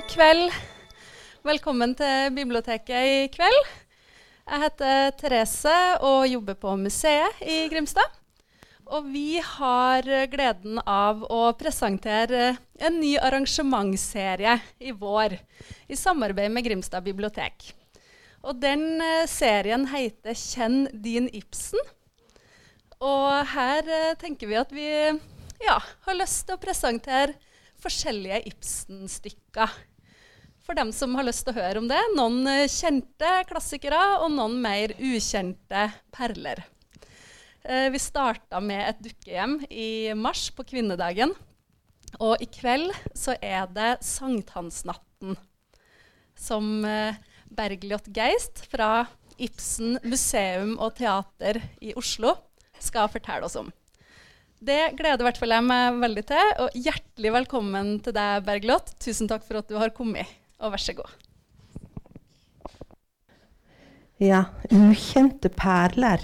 God kveld. Velkommen til biblioteket i kveld. Jeg heter Therese og jobber på museet i Grimstad. Og vi har gleden av å presentere en ny arrangementsserie i vår i samarbeid med Grimstad bibliotek. Og den eh, serien heter 'Kjenn din Ibsen'. Og her eh, tenker vi at vi ja, har lyst til å presentere forskjellige Ibsen-stykker. For dem som har lyst til å høre om det. Noen eh, kjente klassikere og noen mer ukjente perler. Eh, vi starta med et dukkehjem i mars, på kvinnedagen. Og i kveld så er det sankthansnatten som eh, Bergljot Geist fra Ibsen museum og teater i Oslo skal fortelle oss om. Det gleder hvert fall jeg meg veldig til. Og hjertelig velkommen til deg, Bergljot. Tusen takk for at du har kommet. Og vær så god. Ja, ukjente perler.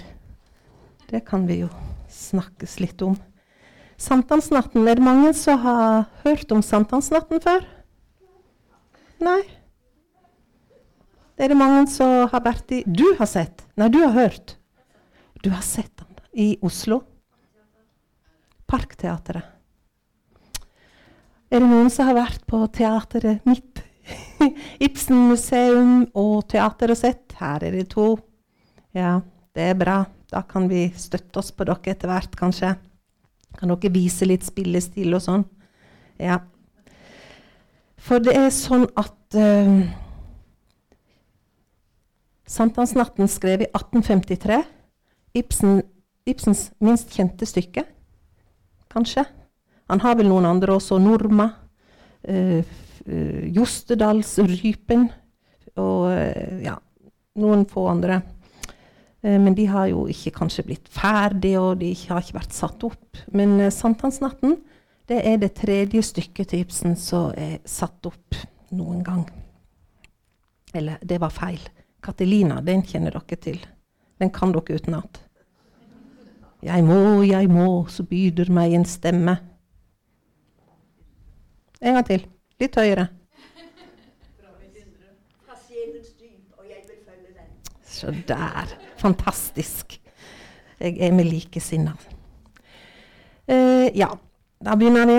Det kan vi jo snakkes litt om. Sankthansnatten. Er det mange som har hørt om sankthansnatten før? Nei? Er det mange som har vært i Du har sett? Nei, du har hørt. Du har sett den i Oslo. Parkteatret. Er det noen som har vært på teateret mitt? Ibsen museum og teater og sett. Her er det to. Ja, det er bra. Da kan vi støtte oss på dere etter hvert, kanskje. Kan dere vise litt spillestil og sånn? Ja. For det er sånn at uh, Sankthansnatten skrev i 1853. Ibsen, Ibsens minst kjente stykke, kanskje. Han har vel noen andre også. Norma. Uh, uh, Jostedalsrypen. Og uh, ja, noen få andre. men de har jo ikke kanskje blitt ferdige, og de har ikke vært satt opp. Men Sankthansnatten det er det tredje stykket til Ibsen som er satt opp noen gang. Eller, det var feil. Katelina, den kjenner dere til. Den kan dere utenat. Jeg må, jeg må, så byder meg en stemme. En gang til. Litt høyere. Så der. Fantastisk. Jeg er med likesinna. Eh, ja, da begynner vi.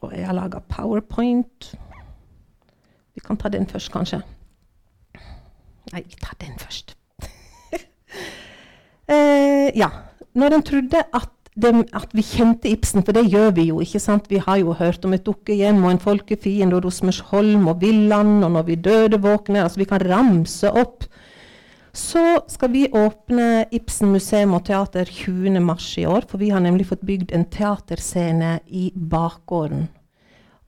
Og jeg har laga powerpoint. Vi kan ta den først, kanskje. Nei, vi tar den først. eh, ja. Når en trodde at, det, at, vi kjente Ibsen, for det gjør vi jo, ikke sant? Vi har jo hørt om et dukkehjem og en folkefiende og Rosmersholm og Villand og Når vi døde våkner Altså, vi kan ramse opp. Så skal vi åpne Ibsen museum og teater 20.3 i år, for vi har nemlig fått bygd en teaterscene i bakgården.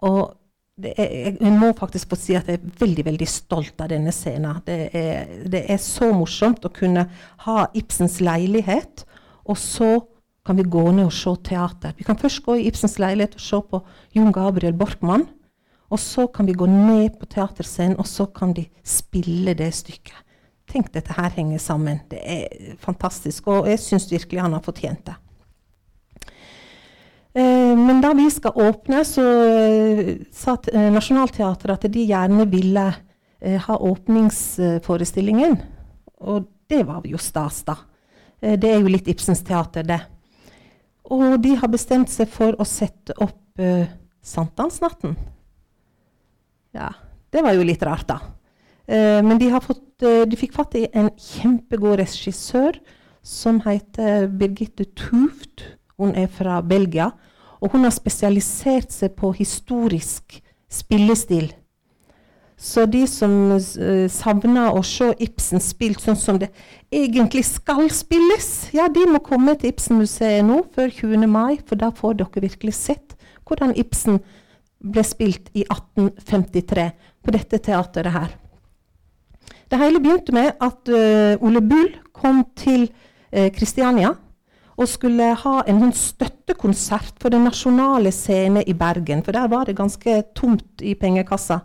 Og er, jeg må faktisk få si at jeg er veldig veldig stolt av denne scenen. Det er, det er så morsomt å kunne ha Ibsens leilighet, og så kan vi gå ned og se teater. Vi kan først gå i Ibsens leilighet og se på Jon Gabriel Borkmann. Og så kan vi gå ned på teaterscenen, og så kan de spille det stykket. Tenk, dette her henger sammen. Det er fantastisk. Og jeg syns virkelig han har fortjent det. Eh, men da vi skal åpne, så eh, sa eh, Nationaltheatret at de gjerne ville ha åpningsforestillingen. Og det var jo stas, da. Det er jo litt Ibsens teater, det. Og de har bestemt seg for å sette opp uh, Sankthansnatten. Ja, det var jo litt rart, da. Uh, men de, fått, uh, de, fikk fatt i en kjempegod regissør som heter Birgitte Tuft. Hun er fra Belgia. Og hun har spesialisert seg på historisk spillestil. Så de som uh, savner å se Ibsen spilt sånn som det egentlig skal spilles, ja, de må komme til Ibsen-museet nå før 20. mai, for da får dere virkelig sett hvordan Ibsen ble spilt i 1853 på dette teateret her. Det hele begynte med at uh, Ole Bull kom til Kristiania uh, og skulle ha en sånn støttekonsert for Den nasjonale scene i Bergen. For der var det ganske tomt i pengekassa.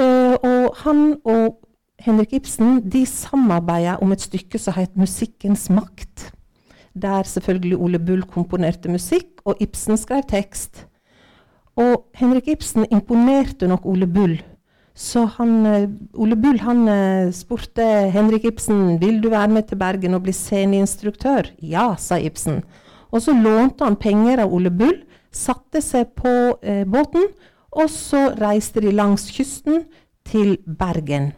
Uh, og han og Henrik Ibsen de samarbeida om et stykke som het 'Musikkens makt'. Der selvfølgelig Ole Bull komponerte musikk, og Ibsen skrev tekst. Og Henrik Ibsen imponerte nok Ole Bull. Så han, eh, Ole Bull han eh, spurte Henrik Ibsen vil du være med til Bergen og bli sceneinstruktør. Ja, sa Ibsen. Og så lånte han penger av Ole Bull, satte seg på eh, båten, og så reiste de langs kysten til Bergen.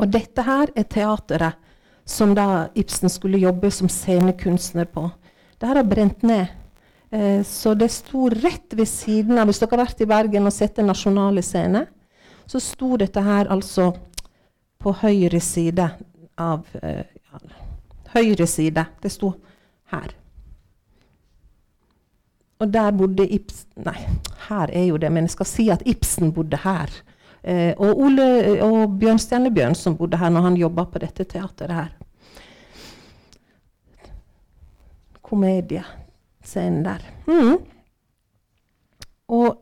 Og dette her er teateret som da Ibsen skulle jobbe som scenekunstner på. Det har brent ned. Eh, så det sto rett ved siden av Hvis dere har vært i Bergen og sett Den nasjonale scene, så sto dette her altså på høyre side av eh, Høyre side. Det sto her. Og der bodde Ibsen Nei, her er jo det, men jeg skal si at Ibsen bodde her. Eh, og, Ole, og Bjørnstjerne Bjørn som bodde her når han jobba på dette teateret her. Komediescenen der. Mm. Og,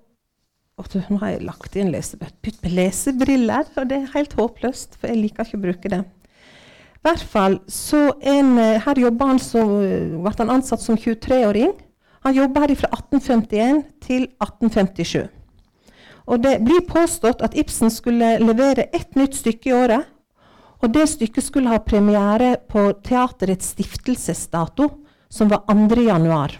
du, nå har jeg lagt inn med lesebriller, og det er helt håpløst, for jeg liker ikke å bruke det. I hvert fall så en, eh, Her jobba han så, ble han ansatt som 23-åring. Han jobba her fra 1851 til 1857. Og det blir påstått at Ibsen skulle levere ett nytt stykke i året. Og det stykket skulle ha premiere på teaterets stiftelsesdato, som var 2. januar.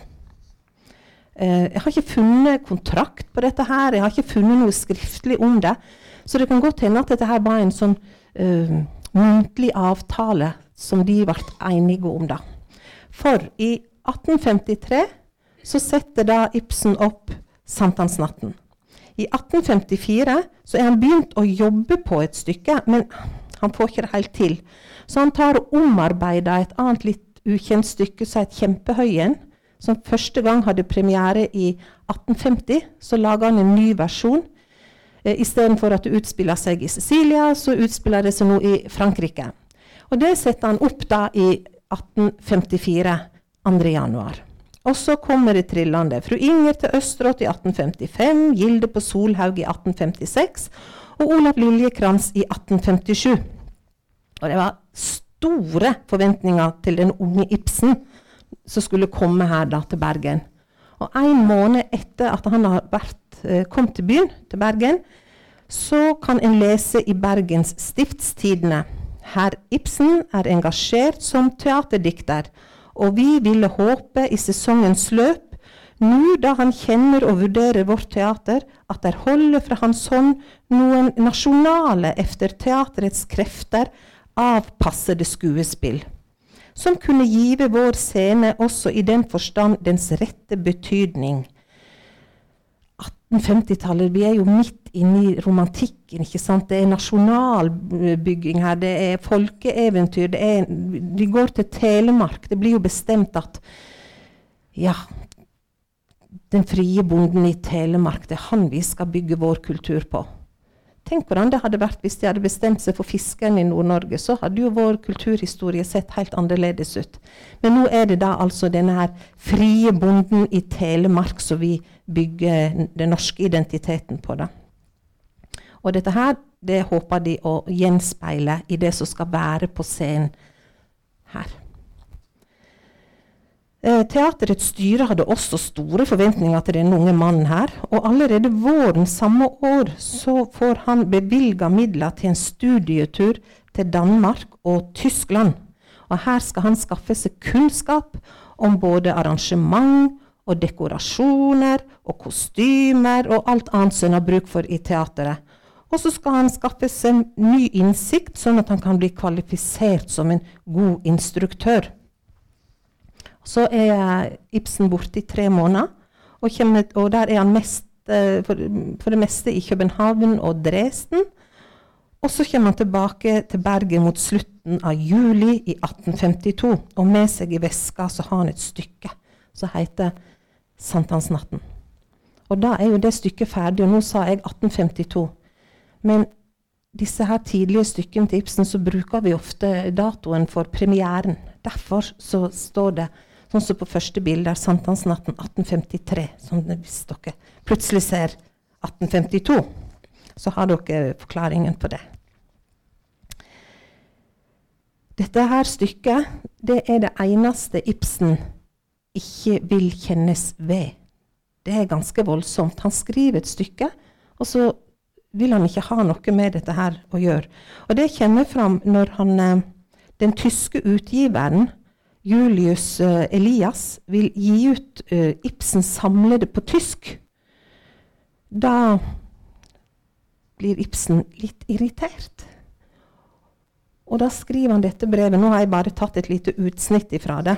Eh, jeg har ikke funnet kontrakt på dette her, jeg har ikke funnet noe skriftlig om det. Så det kan godt hende at dette her var en sånn uh, muntlig avtale som de ble enige om. da. For i 1853 så setter da Ibsen opp Sankthansnatten. I 1854 så er han begynt å jobbe på et stykke, men han får ikke det helt til. Så han tar og omarbeider et annet litt ukjent stykke som het 'Kjempehøyen', som første gang hadde premiere i 1850. Så lager han en ny versjon. Eh, Istedenfor at det utspiller seg i Sicilia, så utspiller det seg nå i Frankrike. Og det setter han opp da i 1854, 2. januar. Og så kommer det trillende. Fru Inger til Østerått i 1855, Gilde på Solhaug i 1856 og Olav Liljekrans i 1857. Og det var store forventninger til den unge Ibsen som skulle komme her da til Bergen. Og en måned etter at han har vært, eh, kom til byen, til Bergen, så kan en lese i Bergens Stiftstidene. Herr Ibsen er engasjert som teaterdikter og vi ville håpe i sesongens løp, nå da han kjenner og vurderer vårt teater, at der holder fra hans hånd noen nasjonale efter teaterets krefter avpassede skuespill, som kunne give vår scene også i den forstand dens rette betydning. 1850-tallet, vi er jo midt inne i romantikken. ikke sant? Det er nasjonalbygging her, det er folkeeventyr. Det er, de går til Telemark. Det blir jo bestemt at ja, den frie bonden i Telemark, det er han vi skal bygge vår kultur på. Tenk hvordan det hadde vært hvis de hadde bestemt seg for fiskeren i Nord-Norge. Så hadde jo vår kulturhistorie sett helt annerledes ut. Men nå er det da altså denne her frie bonden i Telemark som vi bygger den norske identiteten på. da. Og dette her, det håper de å gjenspeile i det som skal være på scenen her. Eh, teaterets styre hadde også store forventninger til denne unge mannen her. Og allerede våren samme år så får han bevilga midler til en studietur til Danmark og Tyskland. Og her skal han skaffe seg kunnskap om både arrangement og dekorasjoner og kostymer og alt annet som han har bruk for i teateret. Og så skal han skaffe seg ny innsikt, sånn at han kan bli kvalifisert som en god instruktør. Så er Ibsen borte i tre måneder, og, kommer, og der er han mest, for, for, det meste i København og Dresden. Og så kommer han tilbake til Bergen mot slutten av juli i 1852. Og med seg i veska så har han et stykke som heter 'Sankthansnatten'. Og da er jo det stykket ferdig. Og nå sa jeg 1852. Men disse her tidlige stykkene til Ibsen så bruker vi ofte datoen for premieren. Derfor så står det sånn som på første bilde er sankthansnatten 1853. Sånn hvis dere plutselig ser 1852, så har dere forklaringen på det. Dette her stykket det er det eneste Ibsen ikke vil kjennes ved. Det er ganske voldsomt. Han skriver et stykke, og så vil han ikke ha noe med dette her å gjøre. Og det kommer fram når han, eh, den tyske utgiveren Julius uh, Elias vil gi ut uh, Ibsen samlede på tysk. Da blir Ibsen litt irritert. Og da skriver han dette brevet. Nå har jeg bare tatt et lite utsnitt ifra det.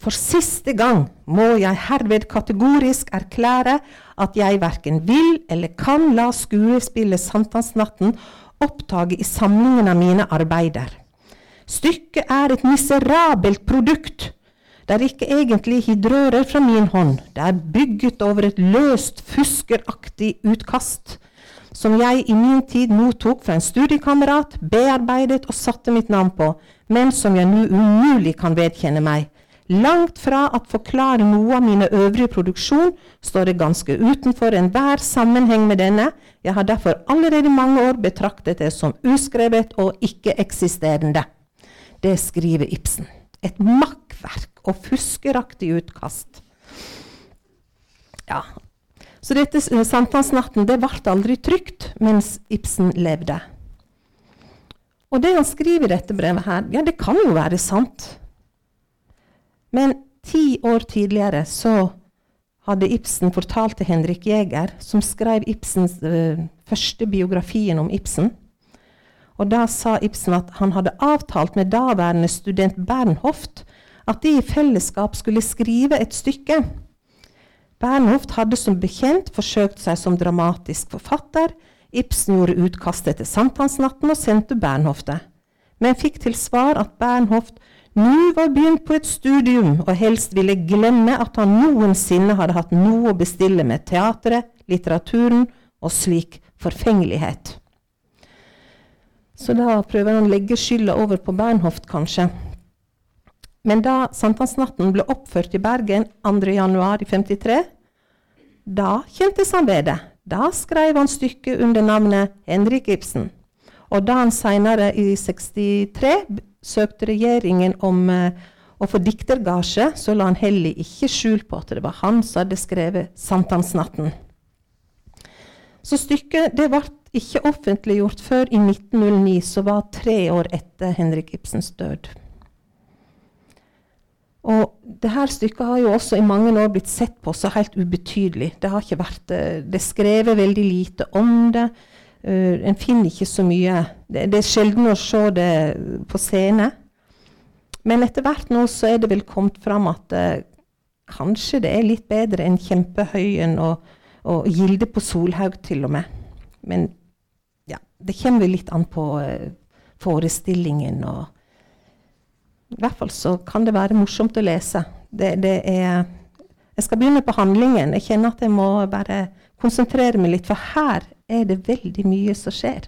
For siste gang må jeg herved kategorisk erklære at jeg verken vil eller kan la skuespillet Sankthansnatten opptage i samlingen av mine arbeider. Stykket er et miserabelt produkt. Det er ikke egentlig hydrører fra min hånd. Det er bygget over et løst, fuskeraktig utkast som jeg i min tid mottok fra en studiekamerat, bearbeidet og satte mitt navn på, men som jeg nå umulig kan vedkjenne meg. Langt fra at forklare noe av mine øvrige produksjon, står det ganske utenfor enhver sammenheng med denne. Jeg har derfor allerede i mange år betraktet det som uskrevet og ikke-eksisterende. Det skriver Ibsen. Et makkverk og fuskeraktig utkast. Ja. Så dette sankthansnatten det ble aldri trygt mens Ibsen levde. Og det han skriver i dette brevet her, ja, det kan jo være sant. Men ti år tidligere så hadde Ibsen fortalt til Henrik Jæger, som skrev Ibsens uh, første biografien om Ibsen. Og Da sa Ibsen at han hadde avtalt med daværende student Bernhoft at de i fellesskap skulle skrive et stykke. Bernhoft hadde som bekjent forsøkt seg som dramatisk forfatter. Ibsen gjorde utkastet til sankthansnatten og sendte Bernhoft det, men fikk til svar at Bernhoft nå var begynt på et studium og helst ville glemme at han noensinne hadde hatt noe å bestille med teatret, litteraturen og slik forfengelighet. Så da prøver han å legge skylda over på Bernhoft, kanskje. Men da Sankthansnatten ble oppført i Bergen 2.1.53, da kjentes han ved det. Da skrev han stykket under navnet Henrik Ibsen. Og da han seinere, i 63, søkte regjeringen om uh, å få diktergasje, så la han heller ikke skjul på at det var han som hadde skrevet 'Sankthansnatten'. Så stykket det ble ikke offentliggjort før i 1909, som var tre år etter Henrik Ibsens død. Og dette stykket har jo også i mange år blitt sett på så helt ubetydelig. Det har ikke vært, eh, det er skrevet veldig lite om det. Uh, en finner ikke så mye det, det, er sjelden å se det på scene. Men etter hvert nå så er det vel kommet fram at uh, kanskje det er litt bedre enn Kjempehøyen og, og Gilde på Solhaug til og med. Men ja, det kommer vel litt an på uh, forestillingen og I hvert fall så kan det være morsomt å lese. Det, det er Jeg skal begynne på handlingen. Jeg kjenner at jeg må bare konsentrere meg litt, for her er det veldig mye som skjer.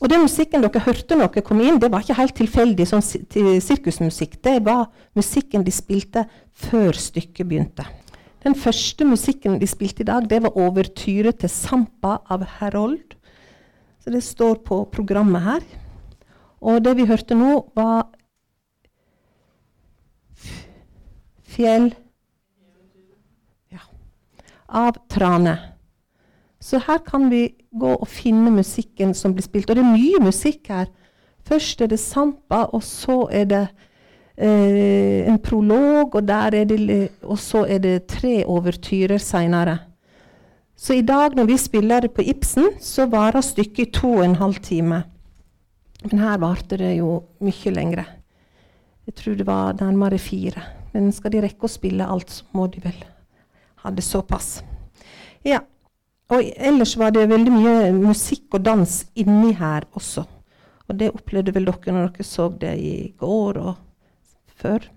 Og den musikken dere hørte når dere kom inn, det var ikke helt tilfeldig sånn sirkusmusikk. Det var musikken de spilte før stykket begynte. Den første musikken de spilte i dag, det var overtyre til 'Sampa' av Herold. Så det står på programmet her. Og det vi hørte nå, var Fjell av Trane. Så her kan vi gå og finne musikken som blir spilt. Og det er mye musikk her. Først er det Sampa, og så er det eh, en prolog, og, det, og, så er det tre overtyrer seinere. Så i dag når vi spiller på Ibsen, så varer stykket i to og en halv time. Men her varte det jo mye lengre. Jeg tror det var nærmere fire. Men skal de rekke å spille alt, så må de vel ha det såpass. Ja. Og ellers var det veldig mye musikk og dans inni her også. Og det opplevde vel dere når dere så det i går og før.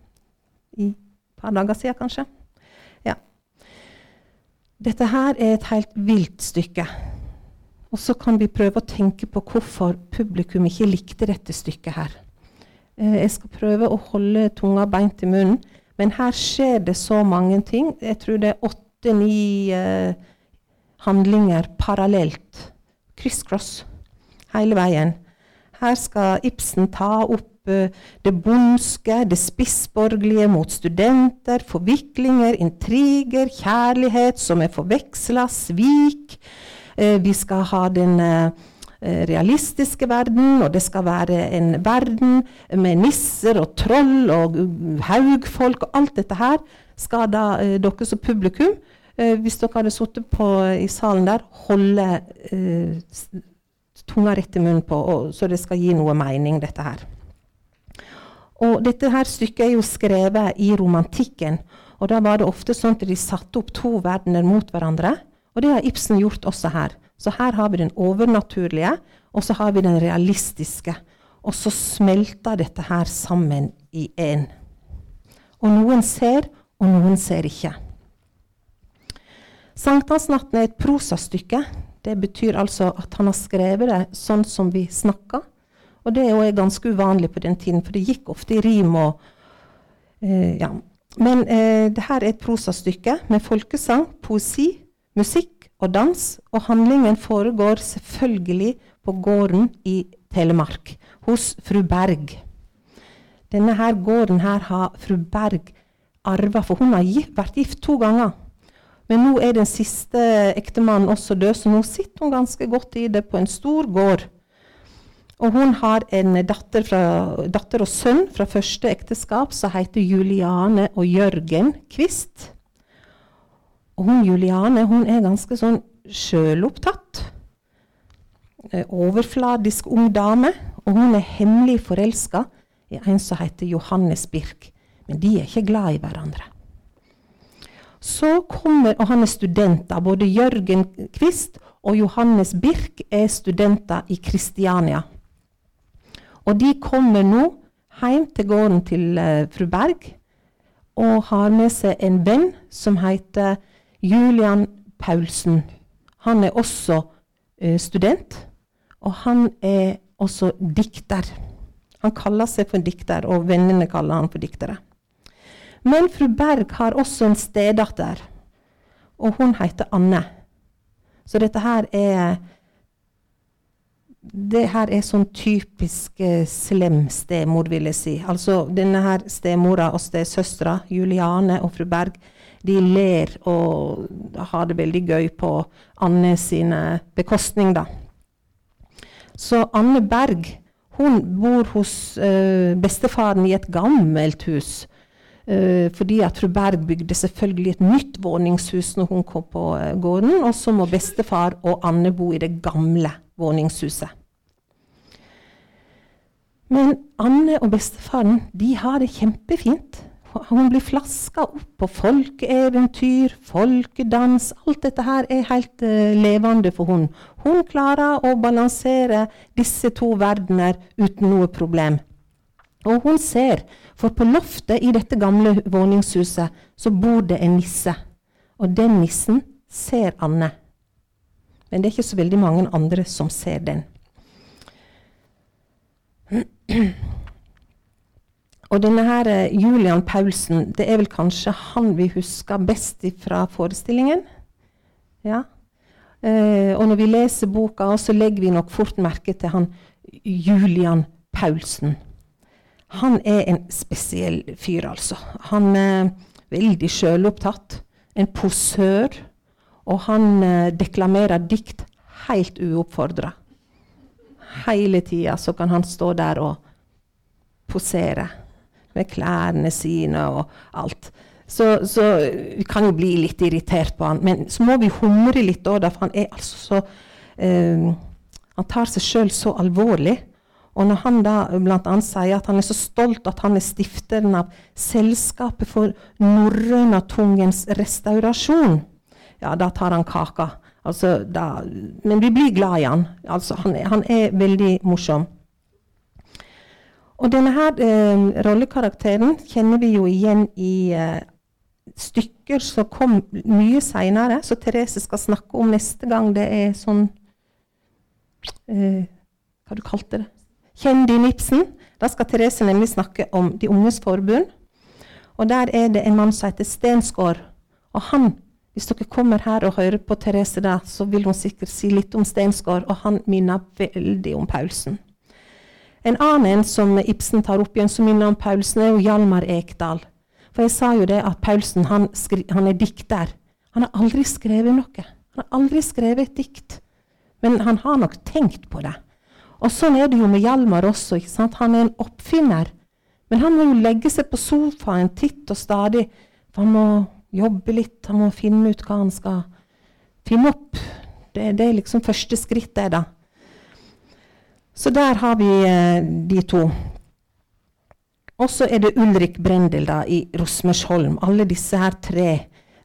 I et par dager siden, kanskje. Ja. Dette her er et helt vilt stykke. Og så kan vi prøve å tenke på hvorfor publikum ikke likte dette stykket her. Eh, jeg skal prøve å holde tunga beint i munnen, men her skjer det så mange ting. Jeg tror det er åtte-ni eh, handlinger parallelt. Criss-cross hele veien. Her skal Ibsen ta opp eh, det bondske, det spissborgerlige mot studenter, forviklinger, intriger, kjærlighet som er forveksla, svik. Eh, vi skal ha den eh, realistiske verden, og det skal være en verden med nisser og troll og haugfolk og alt dette her skal da dere som publikum, hvis dere hadde sittet i salen der, holde tunga rett i munnen på, og, så det skal gi noe mening, dette her. Og dette her stykket er jo skrevet i romantikken. Og da var det ofte sånn at de satte opp to verdener mot hverandre. Og det har Ibsen gjort også her. Så her har vi den overnaturlige, og så har vi den realistiske. Og så smelter dette her sammen i én. Og noen ser, og noen ser ikke. Sankthansnatten er et prosastykke. Det betyr altså at han har skrevet det sånn som vi snakker. Og det er ganske uvanlig på den tiden, for det gikk ofte i rim og eh, ja. Men eh, det er et prosastykke med folkesang, poesi, musikk og dans. Og handlingen foregår selvfølgelig på gården i Telemark, hos fru Berg. Denne her gården her har fru Berg arva, for hun har vært gift to ganger. Men nå er den siste ektemannen også død, så nå sitter hun ganske godt i det på en stor gård. Og hun har en datter, fra, datter og sønn fra første ekteskap som heter Juliane og Jørgen Kvist. Og hun Juliane hun er ganske sånn sjølopptatt. Eh, overfladisk ung dame. Og hun er hemmelig forelska i en som heter Johannes Birk. Men de er ikke glad i hverandre. Så kommer, og han er studenter. Både Jørgen Kvist og Johannes Birk er studenter i Kristiania. Og de kommer nå hjem til gården til uh, fru Berg og har med seg en venn som heter Julian Paulsen. Han er også eh, student, og han er også dikter. Han kaller seg for dikter, og vennene kaller han for diktere. Men fru Berg har også en stedatter, og hun heter Anne. Så dette her er det her er sånn typisk eh, slem stemor, vil jeg si. Altså denne her stemora og stesøstera, Juliane og fru Berg, de ler og har det veldig gøy på Anne sine bekostning, da. Så Anne Berg hun bor hos uh, bestefaren i et gammelt hus. Uh, fordi at fru Berg bygde selvfølgelig et nytt våningshus når hun kom på uh, gården. Og så må bestefar og Anne bo i det gamle våningshuset. Men Anne og bestefaren de har det kjempefint. Hun blir flaska opp på folkeeventyr, folkedans. Alt dette her er helt uh, levende for hun. Hun klarer å balansere disse to verdener uten noe problem. Og hun ser for på loftet i dette gamle våningshuset så bor det en nisse. Og den nissen ser Anne. Men det er ikke så veldig mange andre som ser den. Og denne her eh, Julian Paulsen, det er vel kanskje han vi husker best fra forestillingen. Ja. Eh, og når vi leser boka, så legger vi nok fort merke til han Julian Paulsen. Han er en spesiell fyr, altså. Han er veldig sjølopptatt. En posør. Og han eh, deklamerer dikt helt uoppfordra. Hele tida så kan han stå der og posere med klærne sine og alt. Så, så, vi kan jo bli litt irritert på han. Men så må vi humre litt òg, for han er altså så eh, Han tar seg sjøl så alvorlig. Og når han da bl.a. sier at han er så stolt at han er stifteren av Selskapet for norrønatungens restaurasjon, ja, da tar han kaka. Altså, da, men vi blir glad i han. Altså, han, er, han er veldig morsom. Og denne her eh, rollekarakteren kjenner vi jo igjen i eh, stykker som kom mye seinere, så Therese skal snakke om neste gang det er sånn eh, Hva du kalte det? Kjenn din Ibsen. Da skal Therese nemlig snakke om De unges forbund. Og der er det en mann som heter Stensgaard. Og han, hvis dere kommer her og hører på Therese da, så vil hun sikkert si litt om Stensgaard, og han minner veldig om Paulsen. En annen som Ibsen tar opp igjen, som minner om Paulsen, er jo Hjalmar Ekdal. For jeg sa jo det at Paulsen han, han, er dikter. Han har aldri skrevet noe. Han har aldri skrevet et dikt. Men han har nok tenkt på det. Og sånn er det jo med Hjalmar også. ikke sant? Han er en oppfinner. Men han må jo legge seg på sofaen titt og stadig. For han må jobbe litt. Han må finne ut hva han skal finne opp. Det, det er liksom første skrittet, da. Så der har vi eh, de to. Og så er det Ulrik Brendel da, i Rosmersholm. Alle disse her tre.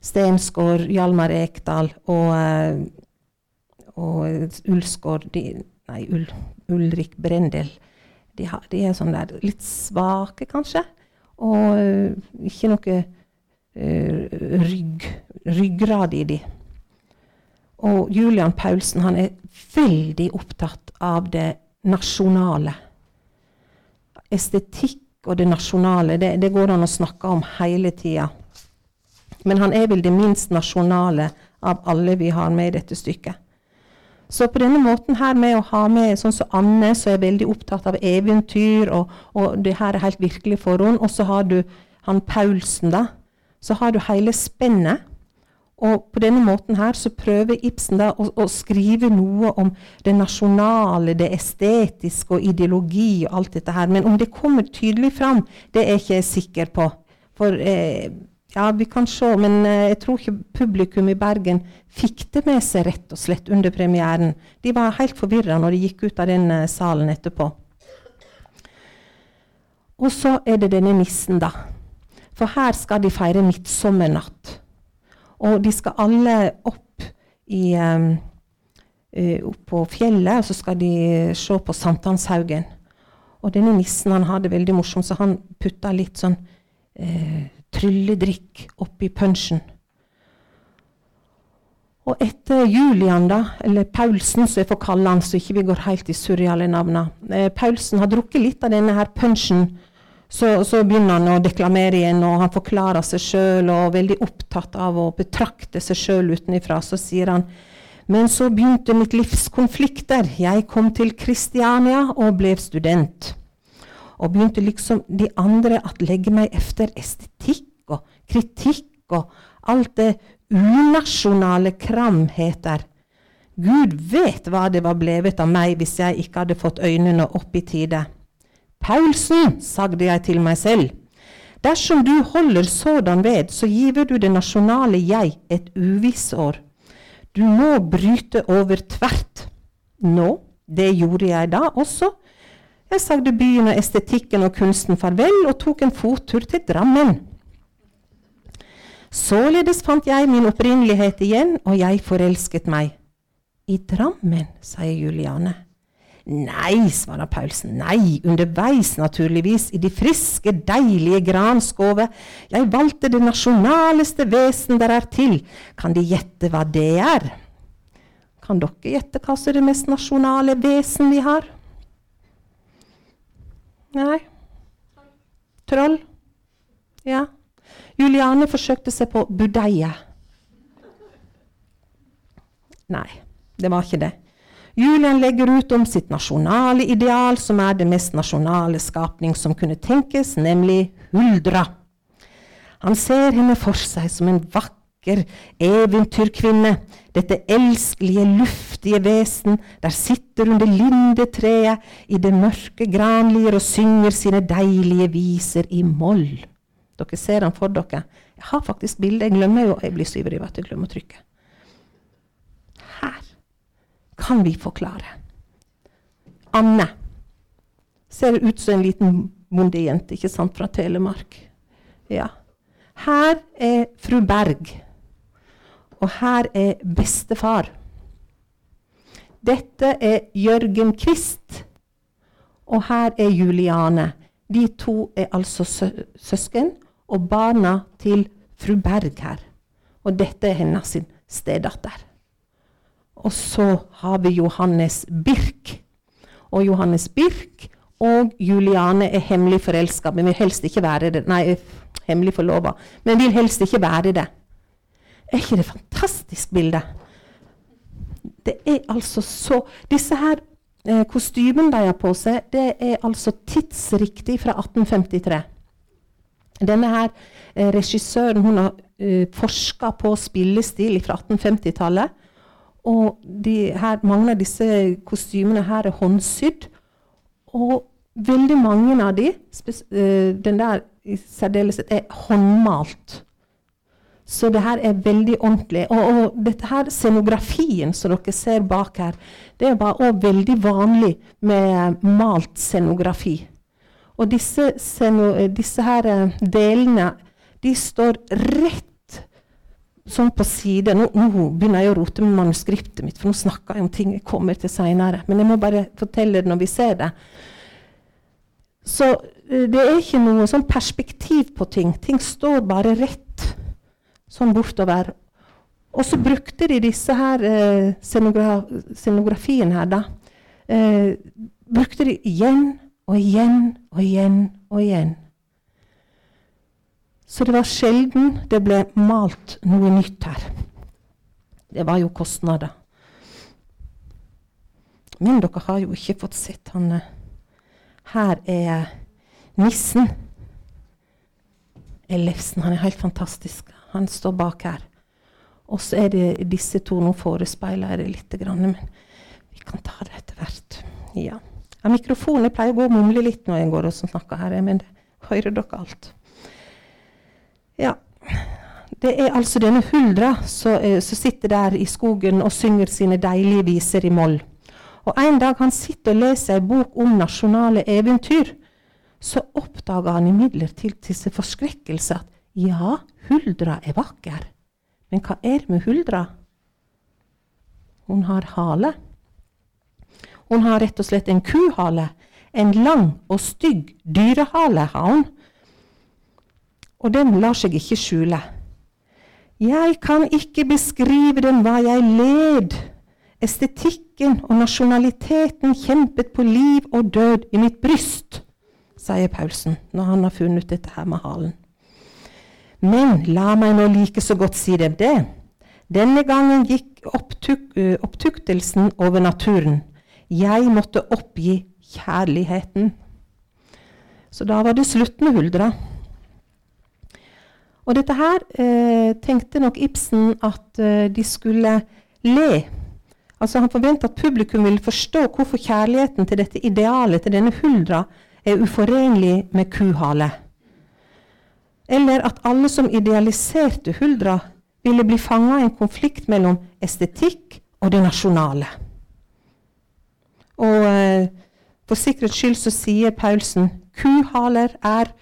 Stensgård, Hjalmar Ekdal og, eh, og Ulsgård de, Nei, Ul, Ulrik Brendel. De, har, de, er sånn der litt svake, kanskje. Og uh, ikke noe uh, rygg, ryggrad i de. Og Julian Paulsen han er veldig opptatt av det nasjonale. Estetikk og det nasjonale, det, det går an å snakke om hele tida. Men han er vel det minst nasjonale av alle vi har med i dette stykket. Så på denne måten her med å ha med sånn som Anne, som er veldig opptatt av eventyr, og, og det her er helt virkelig for henne, og så har du han Paulsen, da. Så har du hele spennet. Og på denne måten her så prøver Ibsen da å, å, skrive noe om det nasjonale, det estetiske og ideologi og alt dette her. Men om det kommer tydelig fram, det er ikke jeg sikker på. For eh, ja, vi kan se, men eh, jeg tror ikke publikum i Bergen fikk det med seg rett og slett under premieren. De var helt forvirra når de gikk ut av den eh, salen etterpå. Og så er det denne nissen, da. For her skal de feire midtsommernatt. Og de skal alle opp, i, um, opp på fjellet, og så skal de se på Sankthanshaugen. Og denne nissen han hadde veldig morsomt, så han putta litt sånn eh, trylledrikk oppi punsjen. Og etter Julian, da, eller Paulsen, som jeg får kalle han, så ikke vi går helt i surreale navna eh, Paulsen har drukket litt av denne her punsjen så, så, begynner han å deklamere igjen, og han forklarer seg sjøl og er veldig opptatt av å betrakte seg sjøl utenfra. Så sier han men så begynte mitt livs konflikter. Jeg kom til Kristiania og ble student. Og begynte liksom de andre å legge meg efter estetikk og kritikk og alt det unasjonale kram heter. Gud vet hva det var blevet av meg hvis jeg ikke hadde fått øynene opp i tide. Paulsen, sagde jeg til meg selv, dersom du holder sådan ved, så giver du det nasjonale jeg et uvissår. Du må bryte over tvert. Nå, det gjorde jeg da også. Jeg sagde byen og estetikken og kunsten farvel og tok en fottur til Drammen. Således fant jeg min opprinnelighet igjen, og jeg forelsket meg. I Drammen, sier Juliane. Nei, svarer Paulsen, nei, underveis naturligvis, i de friske, deilige granskove. Jeg valgte det nasjonaleste vesen der er til. Kan De gjette hva det er? Kan dere gjette hva som er det mest nasjonale vesen vi har? Nei? Troll? Ja. Juliane forsøkte seg på budeie. Nei, det var ikke det. Julian legger ut om sitt nasjonale ideal, som er det mest nasjonale skapning som kunne tenkes, nemlig Huldra. Han ser henne for seg som en vakker eventyrkvinne, dette elskelige, luftige vesen der sitter under lindetreet i det mørke granlier og synger sine deilige viser i moll. Dere ser han for dere. Jeg har faktisk bilde. Jeg glemmer jo, jeg blir så ivrig at jeg glemmer å trykke kan vi forklare. Anne ser ut som en liten bondejente ikke sant, fra Telemark. Ja. Her er fru Berg, og her er bestefar. Dette er Jørgen Kvist, og her er Juliane. De to er altså sø søsken og barna til fru Berg her. Og dette er hennes stedatter. Og så har vi Johannes Birk. Og Johannes Birk og Juliane er hemmelig forelska, men vil helst ikke være det. Nei, hemmelig forlova, men vil helst ikke være det. Er ikke det fantastisk bilde? Det er altså så Disse her eh, kostymen de har på seg, det er altså tidsriktig fra 1853. Denne her eh, regissøren hun har eh, forska på spillestil fra 1850-tallet. Og her, mange av disse kostymene her er håndsydd. Og veldig mange av de, eh, den der i særdeleshet, er håndmalt. Så det her er veldig ordentlig. Og, og dette her, scenografien som dere ser bak her, det er bare også veldig vanlig med malt scenografi. Og disse, disse her eh, delene, de står rett sånn på side. Nå, nå, begynner jeg å rote med manuskriptet mitt, for nå snakker jeg om ting jeg kommer til seinere. Men jeg må bare fortelle det når vi ser det. Så eh, det er ikke noe sånn perspektiv på ting. Ting står bare rett sånn bortover. Og så brukte de disse her eh, scenogra scenografien her, da. Eh, brukte de igjen og igjen og igjen og igjen. Så det var sjelden det ble malt noe nytt her. Det var jo kostnader. Men dere har jo ikke fått sett han eh, Her er nissen. Ellefsen. Han er helt fantastisk. Han står bak her. Og så er det disse to. Nå forespeiler jeg det litt, men vi kan ta det etter hvert. Ja. ja mikrofonen pleier å gå og mumle litt når jeg går og snakker her, men det hører dere alt. Ja. Det er altså denne huldra som eh, sitter der i skogen og synger sine deilige viser i moll. Og En dag han sitter og leser ei bok om nasjonale eventyr, så oppdager han imidlertid til sin forskrekkelse at ja, Huldra er vakker. Men hva er det med Huldra? Hun har hale. Hun har rett og slett en kuhale. En lang og stygg dyrehale har hun. Og den lar seg ikke skjule. Jeg kan ikke beskrive den hva jeg led. Estetikken og nasjonaliteten kjempet på liv og død i mitt bryst, sier Paulsen når han har funnet dette her med halen. Men la meg nå like så godt si dem det. Denne gangen gikk opptuk opptuktelsen over naturen. Jeg måtte oppgi kjærligheten. Så da var det slutt med Huldra. Og dette her eh, tenkte nok Ibsen at eh, de skulle le. Altså Han forventa at publikum ville forstå hvorfor kjærligheten til dette idealet, til denne Huldra, er uforenlig med kuhale. Eller at alle som idealiserte Huldra, ville bli fanga i en konflikt mellom estetikk og det nasjonale. Og eh, for sikkerhets skyld så sier Paulsen kuhaler er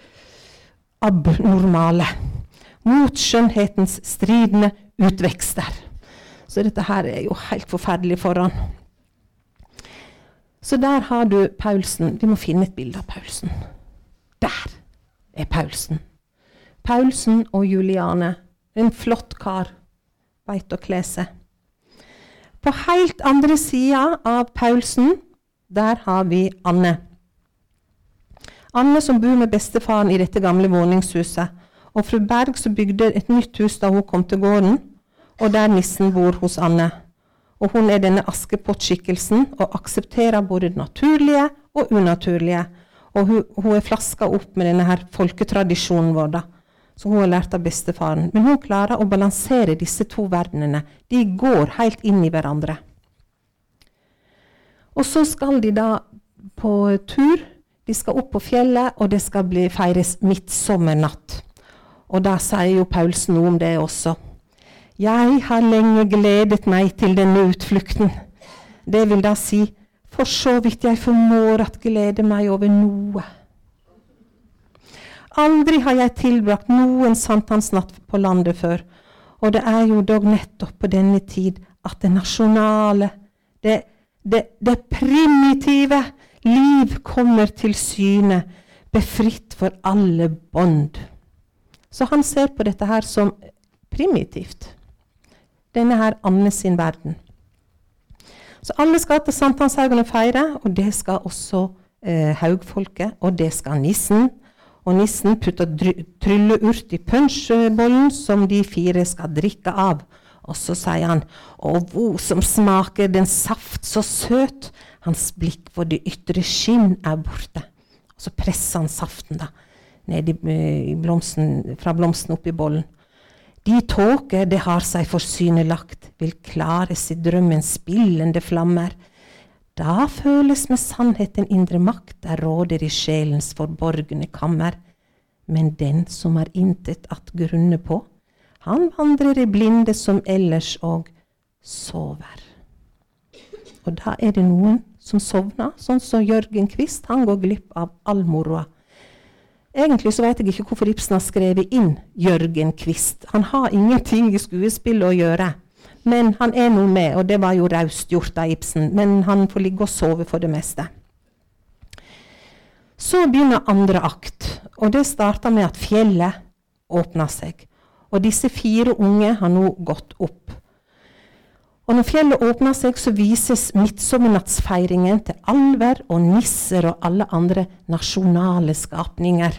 abnormale. Mot skjønnhetens stridende utvekster. Så dette her er jo helt forferdelig for han. Så der har du Paulsen. Vi må finne et bilde av Paulsen. Der er Paulsen. Paulsen og Juliane. En flott kar. Veit å kle seg. På helt andre sida av Paulsen, der har vi Anne. Anne som bor med bestefaren i dette gamle våningshuset. Og fru Berg som bygde et nytt hus da hun kom til gården, og der nissen bor hos Anne. Og hun er denne Askepott-skikkelsen og aksepterer både det naturlige og unaturlige. Og hun, hun er flaska opp med denne her folketradisjonen vår. da som hun har lært av bestefaren. Men hun klarer å balansere disse to verdenene. De går helt inn i hverandre. Og så skal de da på tur. De skal opp på fjellet, og det skal bli, feires midtsommernatt. Og da sier jo Paulsen noe om det også. Jeg har lenge gledet meg til denne utflukten. Det vil da si, for så vidt jeg formår at glede meg over noe. Aldri har jeg tilbrakt noen sankthansnatt på landet før. Og det er jo dog nettopp på denne tid at det nasjonale, det, det, det primitive liv kommer til syne, befritt for alle bånd. Så han ser på dette her som primitivt. Denne her Anne sin verden. Så alle skal til sankthanshaugen og feire, og det skal også eh, haugfolket, og det skal nissen, og nissen putter trylleurt i punsjbollen som de fire skal drikke av. Og så sier han, Å, hvor som smaker den saft så søt. Hans blikk for det ytre skinn er borte. Og så presser han saften da, ned i, i blomsten, fra blomsten opp i bollen. De tåker det har seg forsynelagt, vil klares i drømmens spillende flammer. Da føles med sannhet den indre makt, der råder i sjelens forborgne kammer. Men den som har intet at grunne på, han vandrer i blinde som ellers og sover. Og da er det noen som sovner, sånn som Jørgen Quist. Han går glipp av all moroa. Egentlig så vet jeg ikke hvorfor Ibsen har skrevet inn Jørgen Quist. Han har ingenting i skuespillet å gjøre. Men han er nå med, og det var jo raust gjort av Ibsen. Men han får ligge og sove for det meste. Så begynner andre akt, og det starter med at fjellet åpner seg. Og disse fire unge har nå gått opp. Og når fjellet åpner seg, så vises midtsommernattsfeiringen til alver og nisser og alle andre nasjonale skapninger.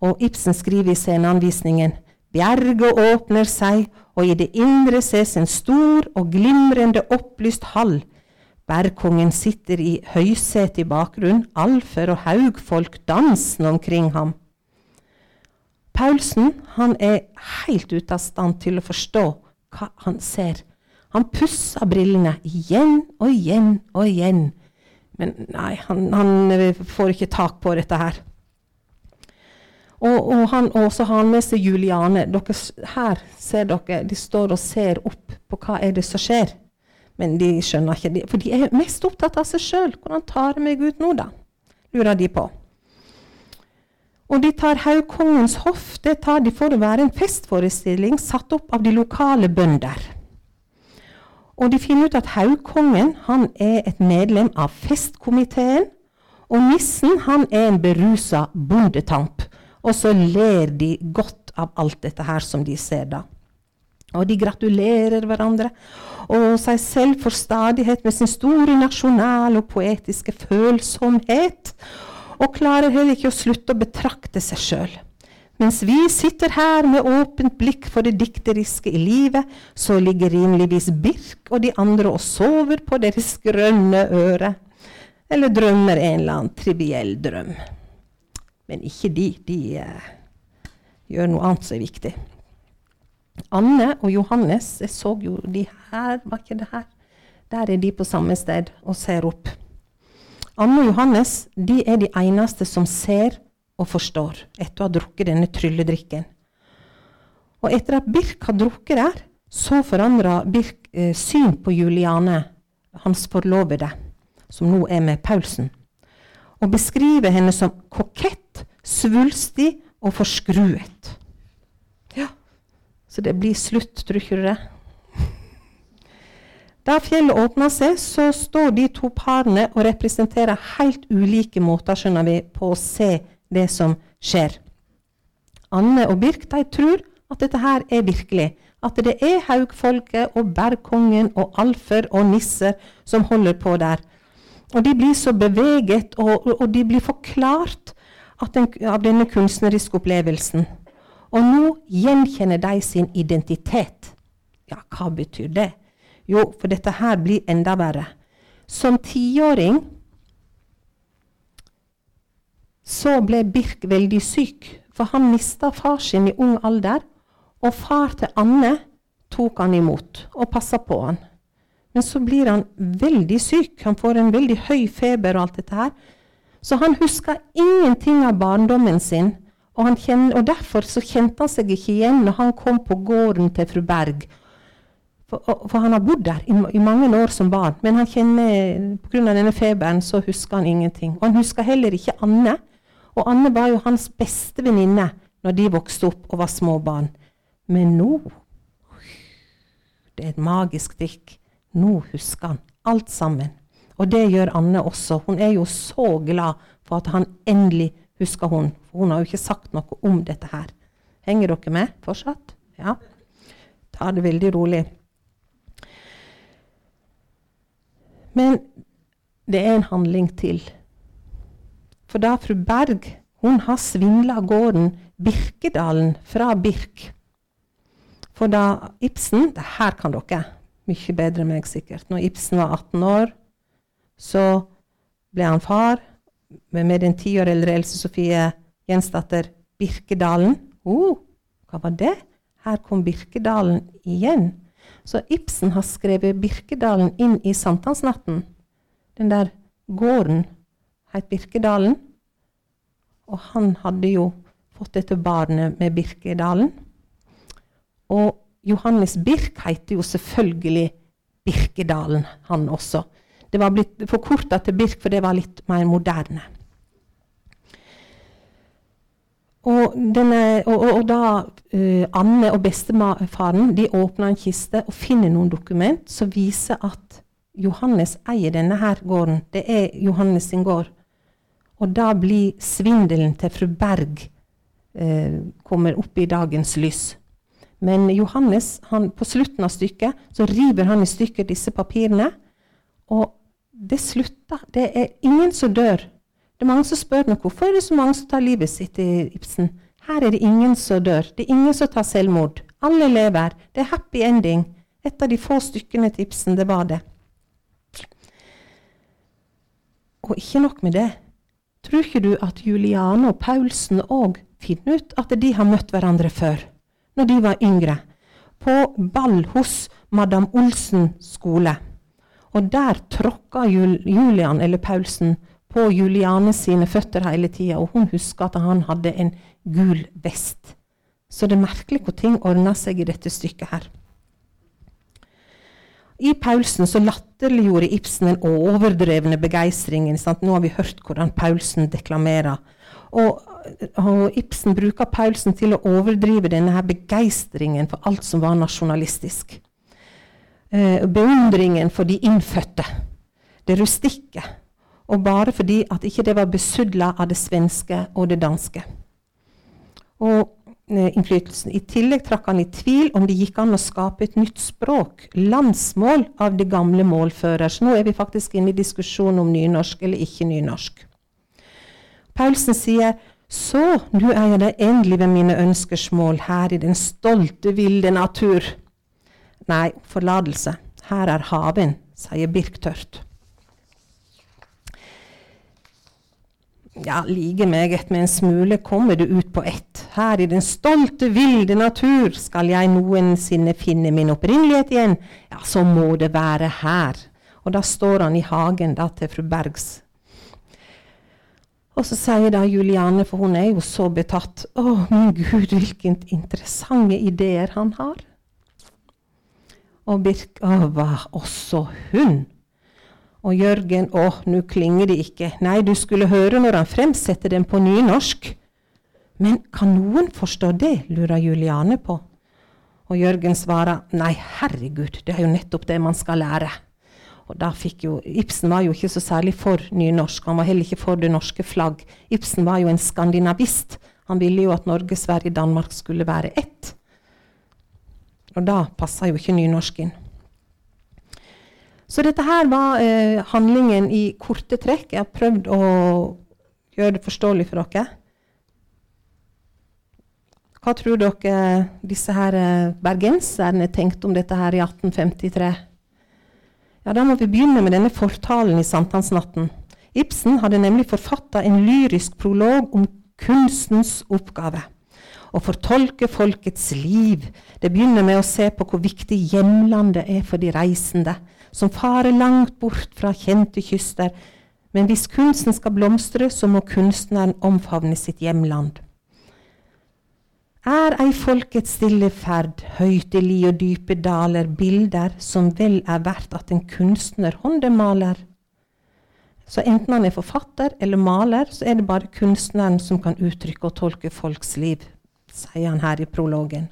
Og Ibsen skriver i sceneanvisningen Bjerget åpner seg, og i det indre ses en stor og glimrende opplyst hall. Bergkongen sitter i høysetet i bakgrunnen, alfer og haugfolk dansende omkring ham. Paulsen han er helt ute av stand til å forstå hva han ser. Han pussa brillene igjen og igjen og igjen. Men nei, han, han får ikke tak på dette her. Og, og, han, også har med seg Juliane. Dere, her ser dere, de står og ser opp på hva er det som skjer. Men de skjønner ikke for de er mest opptatt av seg sjøl. Hvordan tar det meg ut nå, da? Lurer de på. Og de tar Haugkongens hoff. Det tar de for å være en festforestilling satt opp av de lokale bønder. Og de finner ut at Haugkongen han er et medlem av festkomiteen. Og nissen han er en berusa bondetamp. Og så ler de godt av alt dette her som de ser da. Og de gratulerer hverandre og seg selv for stadighet med sin store nasjonale og poetiske følsomhet, og klarer heller ikke å slutte å betrakte seg sjøl. Mens vi sitter her med åpent blikk for det dikteriske i livet, så ligger rimeligvis Birk og de andre og sover på deres grønne øre, eller drømmer en eller annen triviell drøm. Men ikke de. De eh, gjør noe annet som er viktig. Anne og Johannes, jeg så jo de her, var ikke det her? Der er de på samme sted og ser opp. Anne og Johannes de er de eneste som ser og forstår etter å ha drukket denne trylledrikken. Og etter at Birk har drukket der, så forandra Birk eh, syn på Juliane, hans forlovede, som nå er med Paulsen, og beskriver henne som kokett, svulstig og forskruet. Ja, så det blir slutt, tror ikke du det? Da fjellet åpner seg, så står de to parene og representerer helt ulike måter skjønner vi, på å se det som skjer. Anne og Birk de tror at dette her er virkelig. At det er haugfolket og bergkongen og alfer og nisser som holder på der. Og de blir så beveget, og, og de blir forklart den, av denne kunstneriske opplevelsen. Og nå gjenkjenner de sin identitet. Ja, hva betyr det? Jo, for dette her blir enda verre. Som tiåring så ble Birk veldig syk, for han mista far sin i ung alder. Og far til Anne tok han imot og passa på han. Men så blir han veldig syk. Han får en veldig høy feber og alt dette her. Så han husker ingenting av barndommen sin. Og, kjenner, og derfor så kjente han seg ikke igjen når han kom på gården til fru Berg. For, for han har bodd der i, i, mange år som barn. Men han kjenner, pga. denne feberen så husker han ingenting. Og han husker heller ikke Anne. Og Anne var jo hans beste venninne når de vokste opp og var små barn. Men nå Det er et magisk drikk. Nå husker han alt sammen. Og det gjør Anne også. Hun er jo så glad for at han endelig husker hun. For hun har jo ikke sagt noe om dette her. Henger dere med fortsatt? Ja. Ta det veldig rolig. Men det er en handling til. For da fru Berg hun har svindla gården Birkedalen fra Birk For da Ibsen Det her kan dere mye bedre enn meg, sikkert. Når Ibsen var 18 år, så ble han far med, den ti år eldre Else Sofie Jensdatter Birkedalen. Oh, hva var det? Her kom Birkedalen igjen. Så Ibsen har skrevet Birkedalen inn i sankthansnatten. Den der gården het Birkedalen. Og han hadde jo fått dette barnet med Birkedalen. Og Johannes Birk heter jo selvfølgelig Birkedalen, han også. Det var blitt forkorta til Birk, for det var litt mer moderne. Og, denne, og, og, og da uh, Anne og bestefaren de åpner en kiste og finner noen dokument som viser at Johannes eier denne her gården. Det er Johannes sin gård. Og da blir svindelen til fru Berg eh, kommer opp i dagens lys. Men Johannes, han, på slutten av stykket så river han i stykker disse papirene. Og det slutter. Det er ingen som dør. Det er mange som spør meg hvorfor er det så mange som tar livet sitt i Ibsen. Her er det ingen som dør. Det er ingen som tar selvmord. Alle lever. Det er happy ending. Et av de få stykkene til Ibsen, det var det. Og ikke nok med det. Tror ikke du at Juliane og Paulsen òg finner ut at de har møtt hverandre før, når de var yngre? På ball hos Madam Olsen skole. Og der tråkka Julian eller Paulsen på Juliane sine føtter hele tida, og hun husker at han hadde en gul vest. Så det er merkelig hvor ting ordna seg i dette stykket her. I Paulsen så latterliggjorde Ibsen den overdrevne begeistringen. Nå har vi hørt hvordan Paulsen deklamerer. Og, og, Ibsen bruker Paulsen til å overdrive denne her begeistringen for alt som var nasjonalistisk. Eh, beundringen for de innfødte. Det rustikke og bare fordi at ikke det var besudla av det svenske og det danske. Og innflytelsen. I tillegg trakk han i tvil om det gikk an å skape et nytt språk, landsmål, av det gamle målfører. Så nå er vi faktisk inne i diskusjon om nynorsk eller ikke nynorsk. Paulsen sier så, nå er jeg det endelig ved mine ønskesmål her i den stolte, ville natur. Nei, forlatelse. Her er haven, sier Birk tørt. Ja, like meget med en smule kommer du ut på ett. Her i den stolte, vilde natur skal jeg noensinne finne min opprinnelighet igjen. Ja, så må det være her. Og da står han i hagen da til fru Bergs. Og så sier da Juliane, for hun er jo så betatt Å, min Gud, hvilke interessante ideer han har. Og Birk Å, hva også hun? Og Jørgen Å, nå klinger det ikke. Nei, du skulle høre når han fremsetter den på nynorsk. Men kan noen forstå det, lurer Juliane på. Og Jørgen svarer nei, herregud, det er jo nettopp det man skal lære. Og da fikk jo, Ibsen var jo ikke så særlig for nynorsk, han var heller ikke for det norske flagg. Ibsen var jo en skandinavist. Han ville jo at Norge, Sverige, Danmark skulle være ett. Og da passa jo ikke nynorsken. Så dette her var eh, handlingen i korte trekk. Jeg har prøvd å gjøre det forståelig for dere. Hva tror dere disse her eh, bergenserne tenkte om dette her i 1853? Ja, Da må vi begynne med denne fortalen i sankthansnatten. Ibsen hadde nemlig forfatta en lyrisk prolog om kunstens oppgave. Å fortolke folkets liv. Det begynner med å se på hvor viktig hjemlandet er for de reisende som farer langt bort fra kjente kyster. Men hvis kunsten skal blomstre, så må kunstneren omfavne sitt hjemland. Er ei folkets stille ferd, høytelig og dype daler, bilder som vel er verdt at en kunstner håndemaler? Så enten han er forfatter eller maler, så er det bare kunstneren som kan uttrykke og tolke folks liv, sier han her i prologen.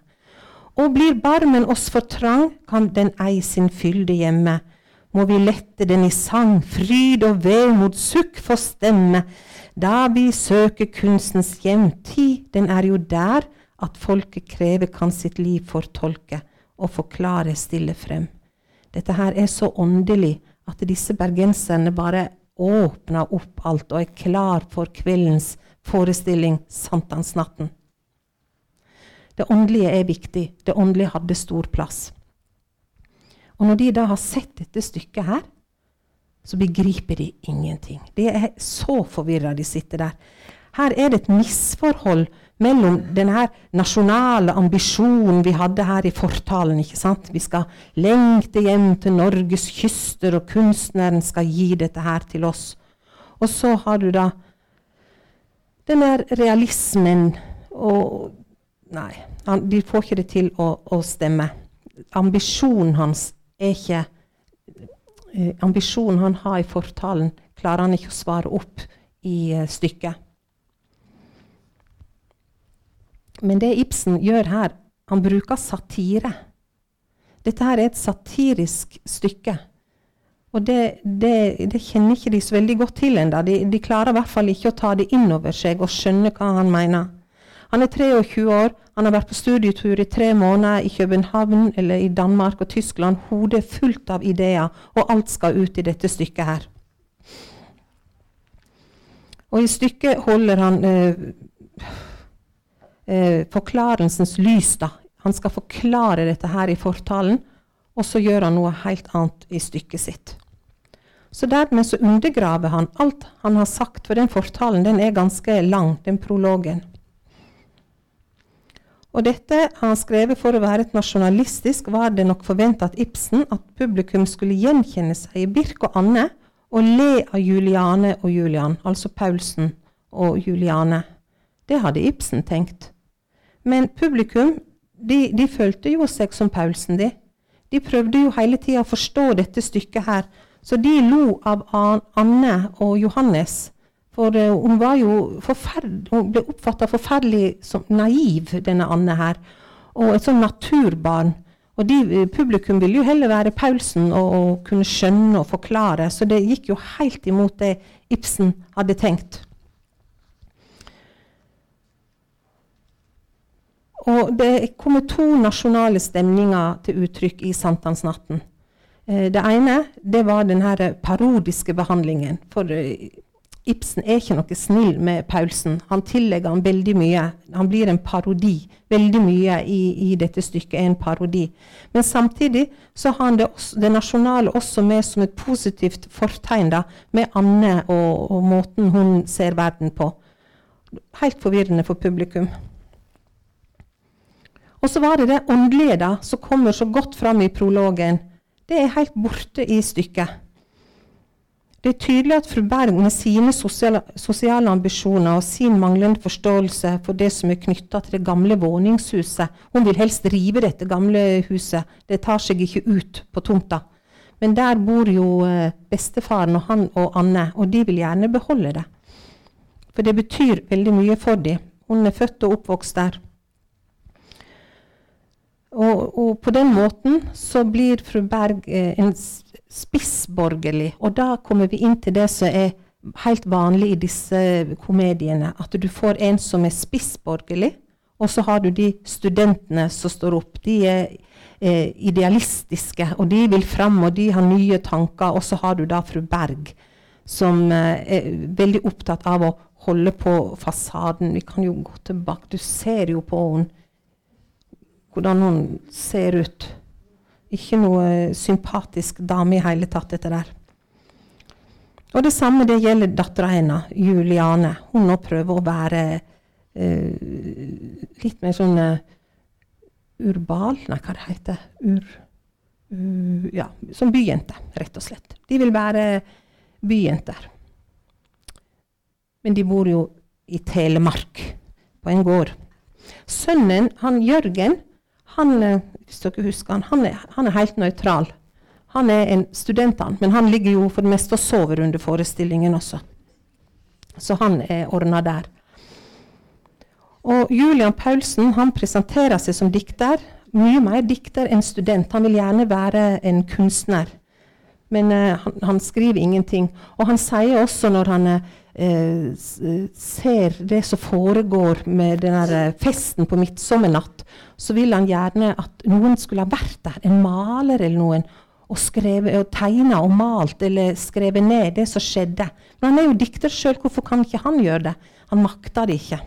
Og blir barmen oss for trang, kan den ei sin fylde hjemme, må vi lette den i sang, fryd og vemod, sukk for stemme. Da vi søker kunstens hjemtid, den er jo der at folket krever kan sitt liv fortolke og forklare stille frem. Dette her er så åndelig at disse bergenserne bare åpner opp alt og er klar for kveldens forestilling Sankthansnatten. Det åndelige er viktig. Det åndelige hadde stor plass. Og når de da har sett dette stykket her, så begriper de ingenting. De er så forvirra, de sitter der. Her er det et misforhold mellom den nasjonale ambisjonen vi hadde her i fortalen. ikke sant? Vi skal lengte hjem til Norges kyster, og kunstneren skal gi dette her til oss. Og så har du da den der realismen og Nei, de får ikke det til å, å stemme. Ambisjonen hans er ikke eh, Ambisjonen han har i fortalen, klarer han ikke å svare opp i eh, stykket. Men det Ibsen gjør her, han bruker satire. Dette her er et satirisk stykke. Og det, det, det kjenner ikke de så veldig godt til ennå. De, de, klarer i hvert fall ikke å ta det inn over seg og skjønne hva han mener. Han er 23 år, han har vært på studietur i tre måneder i København eller i Danmark og Tyskland. Hodet er fullt av ideer, og alt skal ut i dette stykket her. Og i stykket holder han eh, eh, forklarelsens lys. da. Han skal forklare dette her i fortalen, og så gjør han noe helt annet i stykket sitt. Så dermed så undergraver han alt han har sagt, for den fortalen den er ganske lang, den prologen. Og dette har han skrevet for å være et nasjonalistisk, var det nok forventa at Ibsen, at publikum skulle gjenkjenne seg i Birk og Anne, og le av Juliane og Julian, altså Paulsen og Juliane. Det hadde Ibsen tenkt. Men publikum de, de følte jo seg som Paulsen, de. De prøvde jo hele tida å forstå dette stykket her. Så de lo av Anne og Johannes. For uh, hun var jo hun ble oppfatta forferdelig som naiv, denne Anne her. Og et sånn naturbarn. Og de, eh, publikum ville jo heller være Paulsen og, og, kunne skjønne og forklare. Så det gikk jo helt imot det Ibsen hadde tenkt. Og det kommer to nasjonale stemninger til uttrykk i sankthansnatten. Eh, det ene det var den parodiske behandlingen. For eh, Ibsen er ikke noe snill med Paulsen. Han tillegger han veldig mye. Han blir en parodi. Veldig mye i, i dette stykket er en parodi. Men samtidig så har han det, også, det nasjonale også med som et positivt fortegn, da, med Anne og, og måten hun ser verden på. Helt forvirrende for publikum. Og så var det det åndelige da, som kommer så godt fram i prologen. Det er helt borte i stykket. Det er tydelig at fru Berg med sine sosiale, sosiale, ambisjoner og sin manglende forståelse for det som er knytta til det gamle våningshuset Hun vil helst rive dette gamle huset. Det tar seg ikke ut på tomta. Men der bor jo eh, bestefaren og han og Anne, og de vil gjerne beholde det. For det betyr veldig mye for dem. Hun er født og oppvokst der. Og, og, på den måten så blir fru Berg eh, en spissborgerlig. Og da kommer vi inn til det som er helt vanlig i disse komediene. At du får en som er spissborgerlig, og så har du de studentene som står opp. De er eh, idealistiske, og de vil fram, og de har nye tanker. Og så har du da fru Berg, som eh, er veldig opptatt av å holde på fasaden. Vi kan jo gå tilbake. Du ser jo på henne hvordan hun ser ut. Ikke noe sympatisk dame i hele tatt, dette der. Og det samme det gjelder dattera hennes, Juliane. Hun nå prøver å være uh, litt mer sånn uh, urbal Nei, hva det heter Ur... Uh, ja, som byjente, rett og slett. De vil være byjenter. Men de bor jo i Telemark, på en gård. Sønnen, han Jørgen, han, eh, hvis dere husker han, han er, han er helt nøytral. Han er en student, han, men han ligger jo for det meste og sover under forestillingen også. Så han er ordna der. Og Julian Paulsen han presenterer seg som dikter. Mye mer dikter enn student. Han vil gjerne være en kunstner. Men uh, han, han, skriver ingenting. Og han sier også når han uh, ser det som foregår med den festen på midtsommernatt, så vil han gjerne at noen skulle ha vært der, en maler eller noen, og, skrevet, og tegna og malt eller skrevet ned det som skjedde. Men han er jo dikter sjøl, hvorfor kan ikke han gjøre det? Han makter det ikke.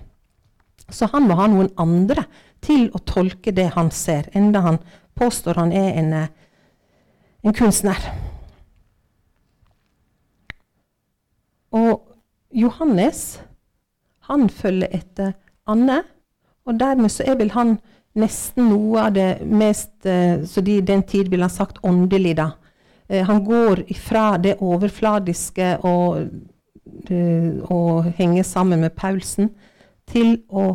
Så han må ha noen andre til å tolke det han ser, enda han påstår han er en, eh, en kunstner. Og Johannes han følger etter Anne, og dermed så er vel han nesten noe av det mest eh, Så de i den tid ville ha sagt åndelig, da. Eh, han går ifra det overfladiske og, å henge henger sammen med Paulsen, til å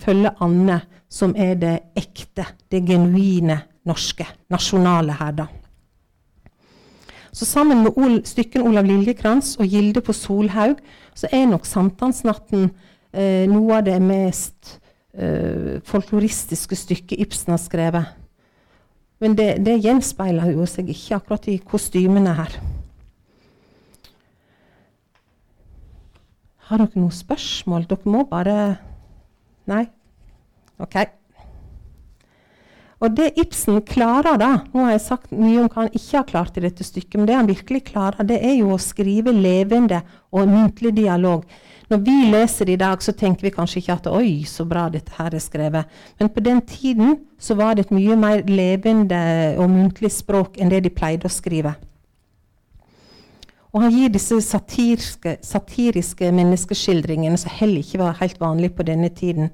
følge Anne, som er det ekte, det genuine norske, nasjonale her, da. Så sammen med Ol stykken Olav Liljekrans og Gilde på Solhaug, så er nok Sankthansnatten eh, noe av det mest eh, folkloristiske stykket Ibsen har skrevet. Men det, det gjenspeiler jo seg ikke akkurat i kostymene her. Har dere noen spørsmål? Dere må bare Nei? OK. Og det Ibsen klarer, da Nå har jeg sagt mye om hva han ikke har klart i dette stykket, men det han virkelig klarer, det er jo å skrive levende og muntlig dialog. Når vi leser det i dag, så tenker vi kanskje ikke at oi, så bra dette her er skrevet. Men på den tiden så var det et mye mer levende og muntlig språk enn det de pleide å skrive. Og han gir disse satiriske, satiriske menneskeskildringene som heller ikke var helt vanlige på denne tiden.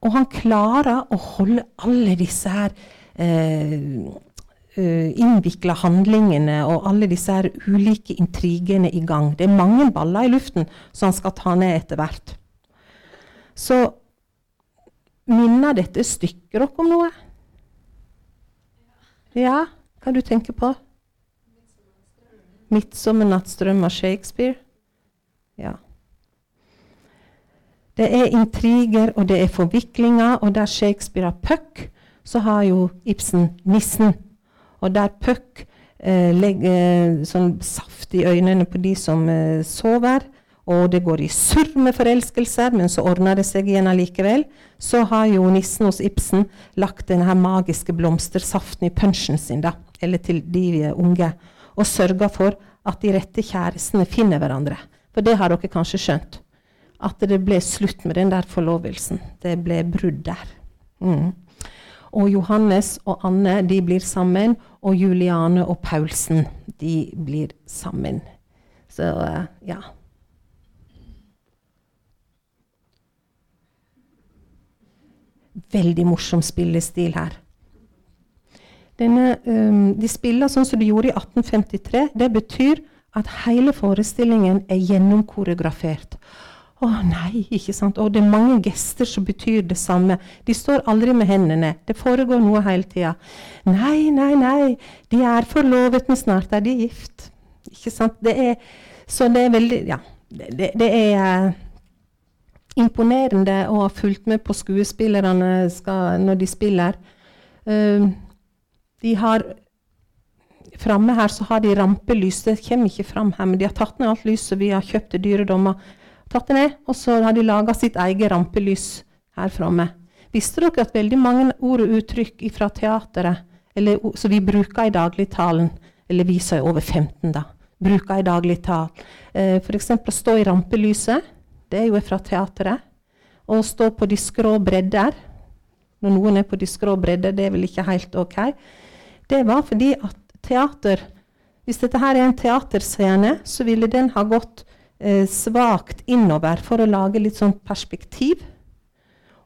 Og han klarer å holde alle disse her eh, eh, innvikla handlingene og alle disse her ulike intrigene i gang. Det er mange baller i luften som han skal ta ned etter hvert. Så minner dette stykket dere om noe? Ja, hva du tenker på? 'Midtsommernattsdrøm' av Shakespeare? Ja. Det er intriger, og det er forviklinger, og der Shakespeare har puck, så har jo Ibsen nissen. Og der Puck eh, legger sånn saft i øynene på de som eh, sover, og det går i surr med forelskelser, men så ordner det seg igjen allikevel, så har jo nissen hos Ibsen lagt denne magiske blomstersaften i punsjen sin, da, eller til de unge, og sørga for at de rette kjærestene finner hverandre. For det har dere kanskje skjønt. At det ble slutt med den der forlovelsen. Det ble brudd der. Mm. Og Johannes og Anne de blir sammen, og Juliane og Paulsen de blir sammen. Så uh, ja. Veldig morsom spillestil her. Denne, um, de spiller sånn som de gjorde i 1853. Det betyr at hele forestillingen er gjennomkoreografert. Å nei, ikke sant. Og det er mange gester som betyr det samme. De står aldri med hendene. Det foregår noe hele tida. Nei, nei, nei. De er forlovet, men snart er de gift. Ikke sant. Det er, så det er veldig Ja. Det, det er uh, imponerende å ha fulgt med på skuespillerne skal, når de spiller. Uh, de har Framme her så har de rampelys. Det kommer ikke fram her, men de har tatt ned alt lyset vi har kjøpt til dyre tatt det ned, og så har de laga sitt eget rampelys her framme. Visste dere at veldig mange ord og uttrykk fra teateret, eller, som vi bruker i dagligtalen, eller vi som er over 15, da, bruker i dagligtalen eh, f.eks. å stå i rampelyset, det er jo fra teateret. Å stå på de skrå bredder, når noen er på de skrå bredder, det er vel ikke helt OK. Det var fordi at teater Hvis dette her er en teaterscene, så ville den ha gått eh, svakt innover for å lage litt sånn perspektiv.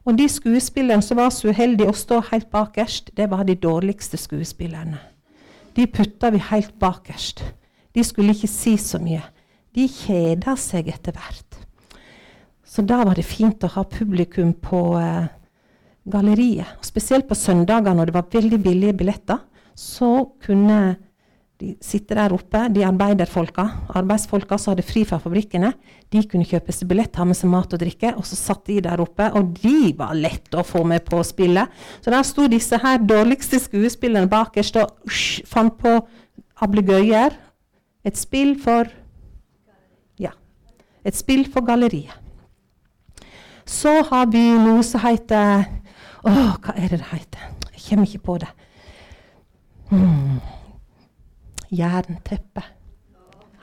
Og de skuespillerne som var så uheldige å stå helt bakerst, det var de dårligste skuespillerne. De putta vi helt bakerst. De skulle ikke si så mye. De kjeda seg etter hvert. Så da var det fint å ha publikum på eh, galleriet. Og spesielt på søndager når det var veldig billige billetter, så kunne de sitter der oppe, de arbeiderfolka, arbeidsfolka som hadde fri fra fabrikkene, de kunne kjøpe seg billett, ha med seg mat og drikke, og så satt de der oppe, og de var lett å få med på spillet. Så der sto disse her dårligste skuespillerne bakerst og ush, fant på ablegøyer. Et spill for Ja. Et spill for galleriet. Så har vi noe som heter Å, hva er det det heter? Jeg kommer ikke på det. Hmm jernteppe.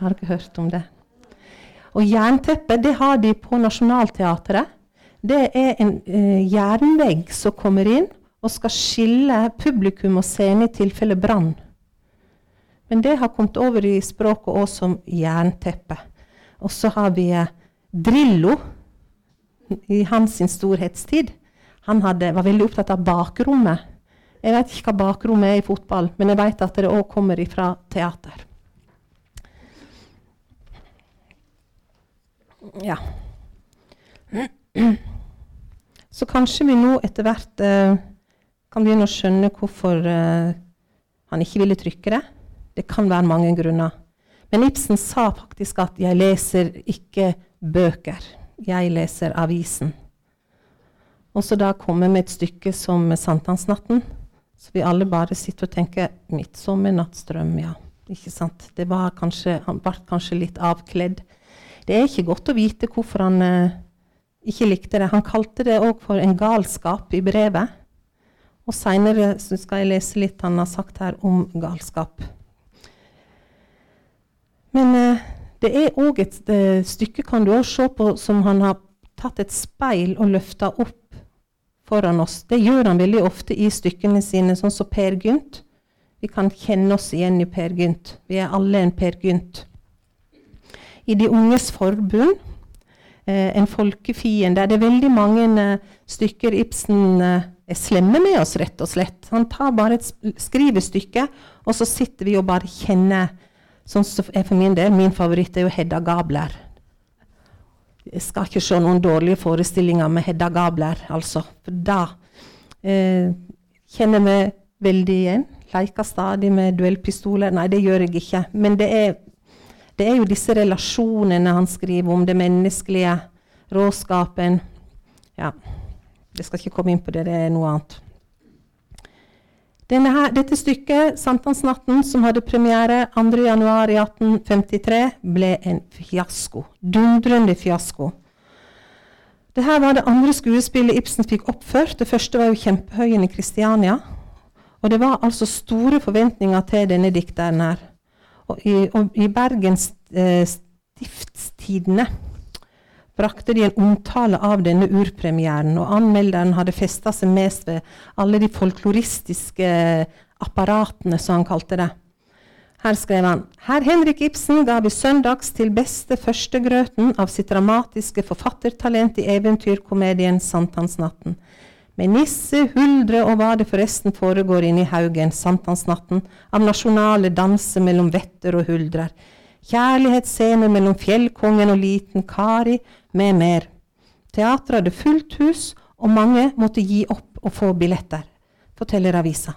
Har dere hørt om det? Og jernteppe det har de på Nationaltheatret. det er en eh, jernvegg som kommer inn og skal skille publikum og scene i tilfelle brann. Men det har kommet over i språket òg som jernteppe. Og så har vi eh, Drillo i hans storhetstid. Han hadde, var veldig opptatt av bakrommet. Jeg vet ikke hva bakrommet er i fotball, men jeg vet at det òg kommer ifra teater. Ja. Så kanskje vi nå etter hvert eh, kan begynne å skjønne hvorfor eh, han ikke ville trykke det. Det kan være mange grunner. Men Ibsen sa faktisk at 'jeg leser ikke bøker, jeg leser avisen'. Og så da komme med et stykke som 'Sankthansnatten', så vi alle bare sitter og tenker 'Midtsommernattsdrøm', ja. Ikke sant? Det var kanskje, han ble kanskje litt avkledd. Det er ikke godt å vite hvorfor han eh, ikke likte det. Han kalte det òg for en galskap i brevet. Og seinere skal jeg lese litt han har sagt her om galskap. Men eh, det er òg et et stykke kan du også se på som han har tatt et speil og løfta opp foran oss. Det gjør han veldig ofte i stykkene sine, sånn som Per Gynt. Vi kan kjenne oss igjen i Per Gynt. Vi er alle en Per Gynt. I De unges forbund, eh, en folkefiende, det er veldig mange eh, stykker Ibsen eh, er slemme med oss, rett og slett. Han tar bare et skrivestykke, og så sitter vi og bare kjenner Sånn som for min del, min favoritt er jo Hedda Gabler. Jeg skal ikke se noen dårlige forestillinger med Hedda Gabler, altså. For da eh, kjenner vi veldig igjen. Leker stadig med duellpistoler. Nei, det gjør jeg ikke. Men det er, det er jo disse relasjonene han skriver om, det menneskelige, råskapen. Ja. Jeg skal ikke komme inn på det, det er noe annet. Her, dette stykket, 'Sankthansnatten', som hadde premiere 2.1.1853, ble en fiasko. Dundrende fiasko. Dette var det andre skuespillet Ibsen fikk oppført. Det første var jo 'Kjempehøyen' i Kristiania. Og det var altså store forventninger til denne dikteren her. Og i, og i Bergens eh, Stiftstidene brakte de en omtale av denne urpremieren, og anmelderen hadde festa seg mest ved alle de folkloristiske apparatene, som han kalte det. Her skrev han Herr Henrik Ibsen ga vi søndags til beste førstegrøten av sitt dramatiske forfattertalent i eventyrkomedien Sankthansnatten. Med nisse, huldre og hva det forresten foregår inne i haugen, Sankthansnatten, av nasjonale danser mellom vetter og huldrer kjærlighetsscener mellom fjellkongen og liten Kari, med mer. Teatret hadde fullt hus, og mange måtte gi opp og få billetter, forteller avisa.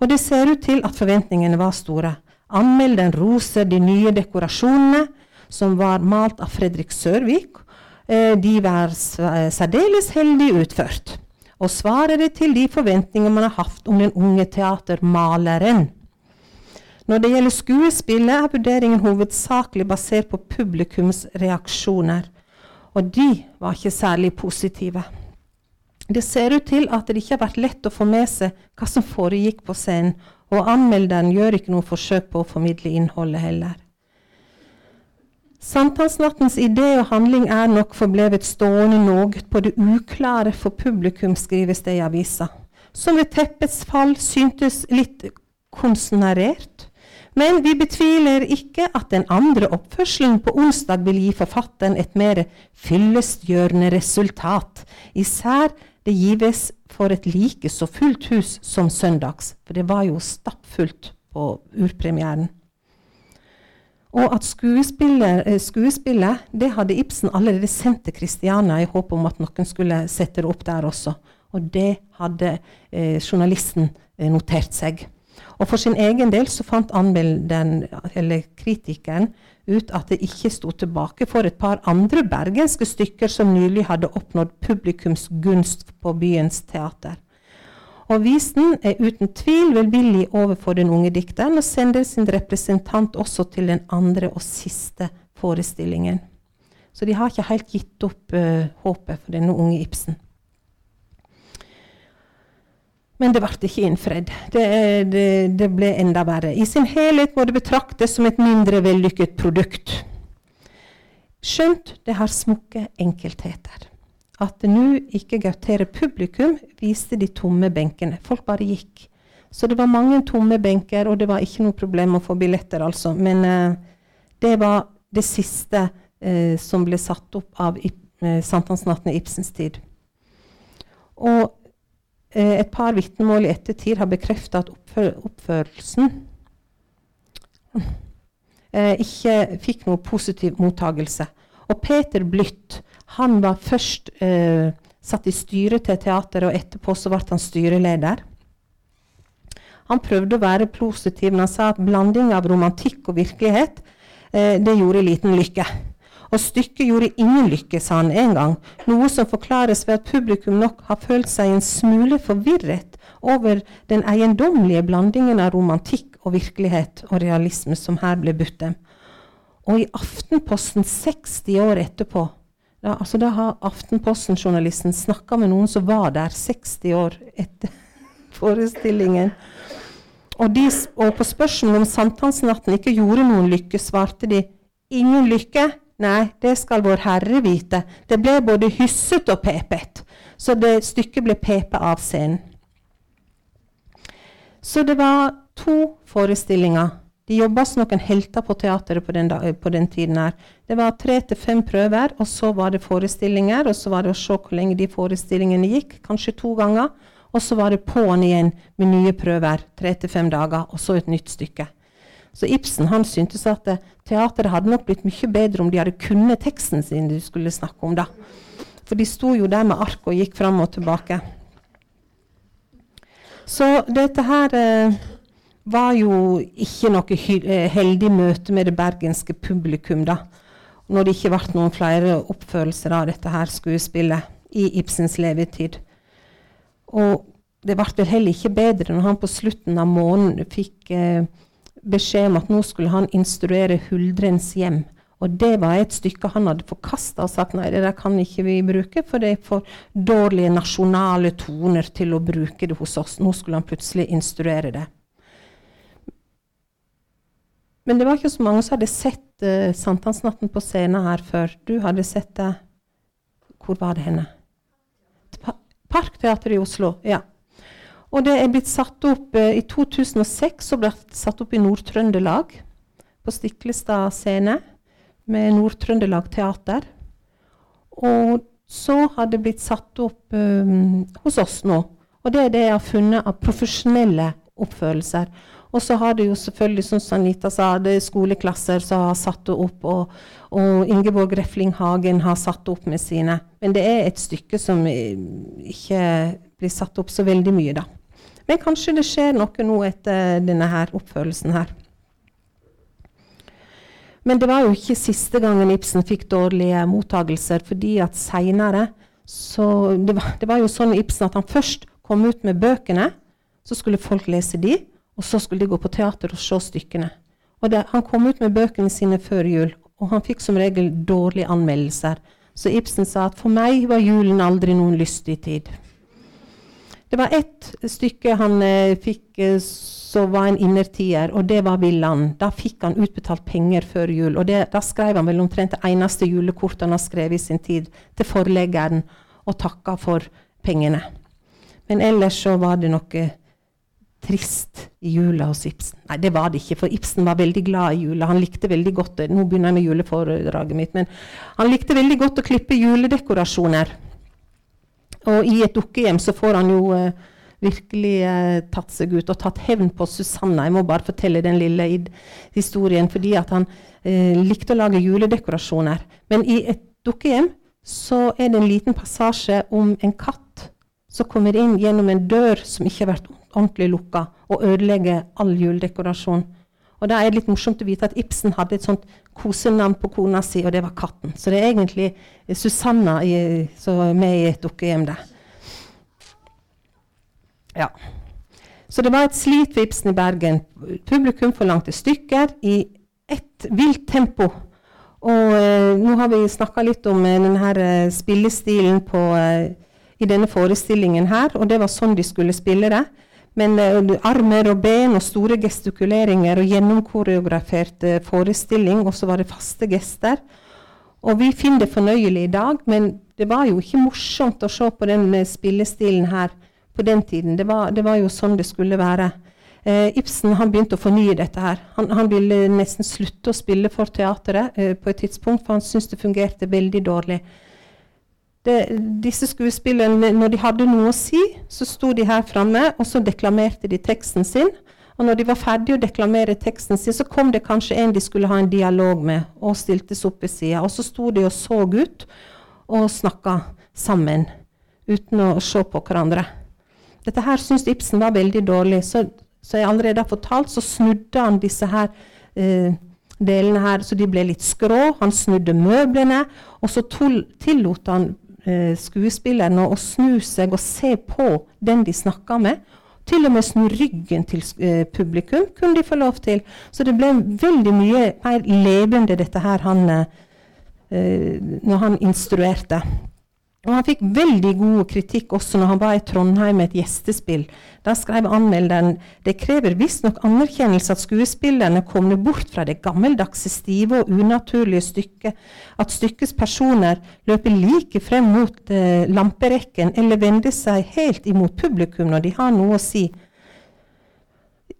Og det ser ut til at forventningene var store. Anmelderen roser de nye dekorasjonene, som var malt av Fredrik Sørvik. Eh, de var særdeles heldig utført, og svarer til de forventninger man har hatt om den unge teatermaleren. Når det gjelder skuespillet, er vurderingen hovedsakelig basert på publikums reaksjoner. Og de var ikke særlig positive. Det ser ut til at det ikke har vært lett å få med seg hva som foregikk på scenen, og anmelderen gjør ikke noe forsøk på å formidle innholdet heller. Samtalsnattens idé og handling er nok forblevet stående noe på det uklare for publikum, skrives det i avisa, som ved teppets fall syntes litt konsonarert, men vi betviler ikke at den andre oppførselen på onsdag vil gi forfatteren et mer fyllestgjørende resultat, især det gives for et like så fullt hus som søndags, for det var jo stappfullt på urpremieren. Og at eh, skuespillet det hadde Ibsen allerede sendt til Kristiania i håp om at noen skulle sette det opp der også. Og det hadde eh, journalisten eh, notert seg. Og for sin egen del så fant anmelderen, eller kritikeren, ut at det ikke sto tilbake for et par andre bergenske stykker som nylig hadde oppnådd publikums gunst på byens teater. Og visen er uten tvil velvillig overfor den unge dikteren, og sender sin representant også til den andre og siste forestillingen. Så de har ikke helt gitt opp uh, håpet for denne unge Ibsen. Men det ble ikke innfridd. Det, det, det, ble enda verre. I sin helhet må det betraktes som et mindre vellykket produkt. Skjønt det har smukke enkeltheter. at nå ikke gauterer publikum viste de tomme benkene. Folk bare gikk. Så det var mange tomme benker, og det var ikke noe problem å få billetter, altså. Men eh, det var det siste eh, som ble satt opp av eh, sankthansnatten i Ibsens tid. Og et par vitnemål i ettertid har bekrefta at oppfør oppførelsen eh, ikke fikk noe positiv mottagelse. Og Peter Blytt han var først eh, satt i styret til teateret, og etterpå så ble han styreleder. Han prøvde å være positiv, men han sa at blanding av romantikk og virkelighet eh, det gjorde liten lykke. Og stykket gjorde ingen lykke, sa han en gang, noe som forklares ved at publikum nok har følt seg en smule forvirret over den eiendommelige blandingen av romantikk og virkelighet og realisme som her ble budt dem. Og i Aftenposten 60 år etterpå da, altså da har Aftenposten-journalisten snakka med noen som var der 60 år etter forestillingen. Og, de, og på spørsmål om sankthansnatten ikke gjorde noen lykke, svarte de ingen lykke. Nei, det skal Vår Herre vite. Det ble både hysset og pepet. Så det stykket ble pepet av scenen. Så det var to forestillinger. De jobba som noen helter på teateret på den, på den, tiden. her. Det var tre til fem prøver, og så var det forestillinger. Og så var det å se hvor lenge de forestillingene gikk. Kanskje to ganger. Og så var det på'n igjen med nye prøver. Tre til fem dager, og så et nytt stykke. Så Ibsen han syntes at eh, teateret hadde nok blitt mye bedre om de hadde kunnet teksten sin de skulle snakke om. da. For de sto jo der med ark og gikk fram og tilbake. Så dette her eh, var jo ikke noe eh, heldig møte med det bergenske publikum, da. Når det ikke ble noen flere oppførelser av dette her skuespillet i Ibsens levetid. Og det ble vel heller ikke bedre når han på slutten av måneden fikk eh, beskjed om at nå skulle han instruere Huldrens hjem. Og det var et stykke han hadde forkasta og sagt nei, det der kan ikke vi bruke, for det er for dårlige nasjonale toner til å bruke det hos oss. Nå skulle han plutselig instruere det. Men det var ikke så mange som hadde sett uh, Sankthansnatten på scenen her før. Du hadde sett det Hvor var det henne? Parkteatret i Oslo. ja. Og det er blitt satt opp eh, I 2006 så ble satt opp i Nord-Trøndelag, på Stiklestad scene, med Nord-Trøndelag Teater. Og så har det blitt satt opp um, hos oss nå. Og det er det jeg har funnet av profesjonelle oppførelser. Og så har det jo selvfølgelig, som Anita sa, det er skoleklasser som har satt det opp, og, og Ingeborg Refling Hagen har satt opp med sine. Men det er et stykke som ikke blir satt opp så veldig mye, da. Men kanskje det skjer noe nå etter denne her oppførelsen her. Men det var jo ikke siste gangen Ibsen fikk dårlige mottagelser, fordi at seinere det var, det var, jo sånn Ibsen at han først kom ut med bøkene, så skulle folk lese de. Og så skulle de gå på teater og se stykkene. Og det, Han kom ut med bøkene sine før jul, og han fikk som regel dårlige anmeldelser. Så Ibsen sa at for meg var julen aldri noen lystig tid. Det var ett stykke han eh, fikk eh, som var en innertier, og det var 'Villand'. Da fikk han utbetalt penger før jul. Og det, da skrev han vel omtrent det eneste julekortet han har skrevet i sin tid, til forleggeren, og takka for pengene. Men ellers så var det noe trist i jula hos Ibsen. Nei, det var det ikke, for Ibsen var veldig glad i jula. Han likte veldig godt Nå begynner jeg med juleforedraget mitt, men han likte veldig godt å klippe juledekorasjoner. Og i et dukkehjem så får han jo eh, virkelig eh, tatt seg ut og tatt hevn på Susanna. Jeg må bare fortelle den lille historien, fordi at han eh, likte å lage juledekorasjoner. Men i et dukkehjem så er det en liten passasje om en katt som kommer inn gjennom en dør som ikke har vært ordentlig lukka, og ødelegger all juledekorasjon. Og da er det litt morsomt å vite at Ibsen hadde et sånt kosenavn på kona si, og det var katten. Så det er egentlig Susanna i, som er med i et dukkehjem der. Ja. Så det var et slit for Ibsen i Bergen. Publikum forlangte stykker i et vilt tempo. Og eh, nå har vi snakka litt om eh, denne eh, spillestilen på eh, i denne forestillingen her, og det var sånn de skulle spille det. Men uh, armer og ben og store gestikuleringer og gjennomkoreografert uh, forestilling, og så var det faste gester. Og vi finner det fornøyelig i dag, men det var jo ikke morsomt å se på den uh, spillestilen her på den tiden. Det var, det var jo sånn det skulle være. Ibsen han begynte å fornye dette her. Han, han, ville nesten slutte å spille for teateret på et tidspunkt, for han syntes det fungerte veldig dårlig. Det, disse skuespillerne, når de hadde noe å si, så sto de her framme, og så deklamerte de teksten sin. Og når de var ferdige å deklamere teksten sin, så kom det kanskje en de skulle ha en dialog med, og stiltes opp ved sida. Og så sto de og så ut og snakka sammen, uten å se på hverandre. Dette her syns Ibsen var veldig dårlig. Så så jeg allerede har fortalt, så snudde han disse her eh, delene her så de ble litt skrå. Han snudde møblene, og så tillot han eh, skuespillerne å snu seg og se på den de snakka med. Til og med snu ryggen til eh, publikum kunne de få lov til. Så det ble veldig mye mer levende, dette her, han, eh, når han instruerte. Og han fikk veldig god kritikk også når han var i Trondheim med et gjestespill. Da skrev anmelderen det krever visstnok anerkjennelse at skuespillerne kommer bort fra det gammeldagse, stive og unaturlige stykket, at stykkets personer løper like frem mot eh, lamperekken eller vender seg helt imot publikum når de har noe å si.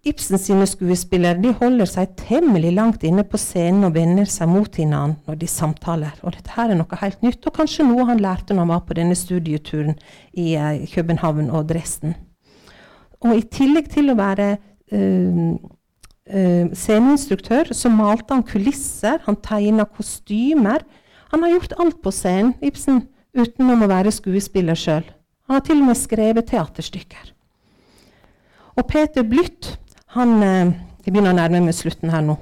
Ibsen sine skuespillere de holder seg temmelig langt inne på scenen og vender seg mot hverandre når de samtaler. Og dette her er noe helt nytt, og kanskje noe han lærte når han var på denne studieturen i uh, København og Dresden. Og i tillegg til å være uh, uh, sceneinstruktør, så malte han kulisser, han tegna kostymer. Han har gjort alt på scenen, Ibsen, utenom å være skuespiller sjøl. Han har til og med skrevet teaterstykker. Og Peter Blytt han, eh, begynner å nærme meg slutten her nå.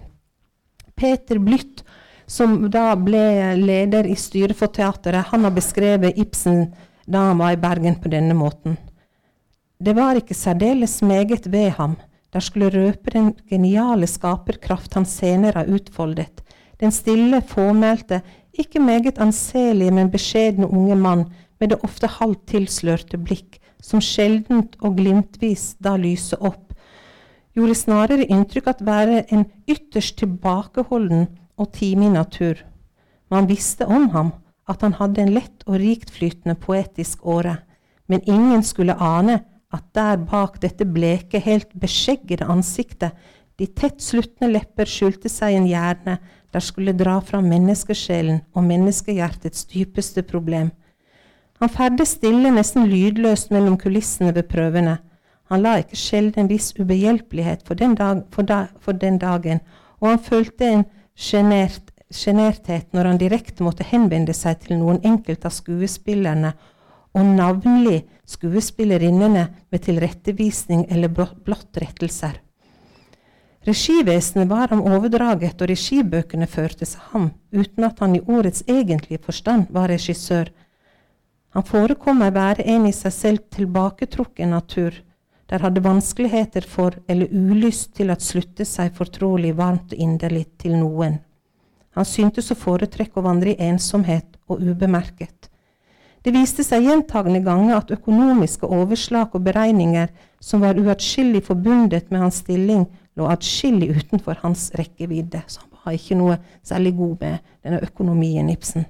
Peter Blytt, som da ble leder i styret for teateret, han har beskrevet Ibsen da han var i Bergen på denne måten. Det var ikke særdeles meget ved ham. Der skulle røpe den geniale skaperkraft han senere har utfoldet. Den stille, fåmælte, ikke meget anselige, men beskjedne unge mann med det ofte halvt tilslørte blikk, som sjeldent og glimtvis da lyser opp gjorde snarere inntrykk at være en ytterst tilbakeholden og timig natur. Man visste om ham, at han hadde en lett og riktflytende poetisk åre, men ingen skulle ane at der bak dette bleke, helt beskjeggede ansiktet, de tett sluttende lepper skjulte seg en hjerne der skulle dra fram menneskesjelen og menneskehjertets dypeste problem. Han ferdes stille, nesten lydløst mellom kulissene ved prøvene han la ikke sjelden en viss ubehjelpelighet for den, dag, for, da, for den, dagen, og han følte en sjenerthet når han direkte måtte henvende seg til noen enkelte av skuespillerne, og navnlig skuespillerinnene med tilrettevisning eller blått rettelser. Regivesenet var ham overdraget, og regibøkene førte seg ham, uten at han i ordets egentlige forstand var regissør. Han forekommer være en i seg selv tilbaketrukken natur, der hadde vanskeligheter for eller ulyst til å slutte seg fortrolig varmt og inderlig til noen. Han syntes å foretrekke å vandre i ensomhet og ubemerket. Det viste seg gjentagende ganger at økonomiske overslag og beregninger som var uatskillig forbundet med hans stilling, lå atskillig utenfor hans rekkevidde. Så han var ikke noe særlig god med denne økonomien, Ibsen.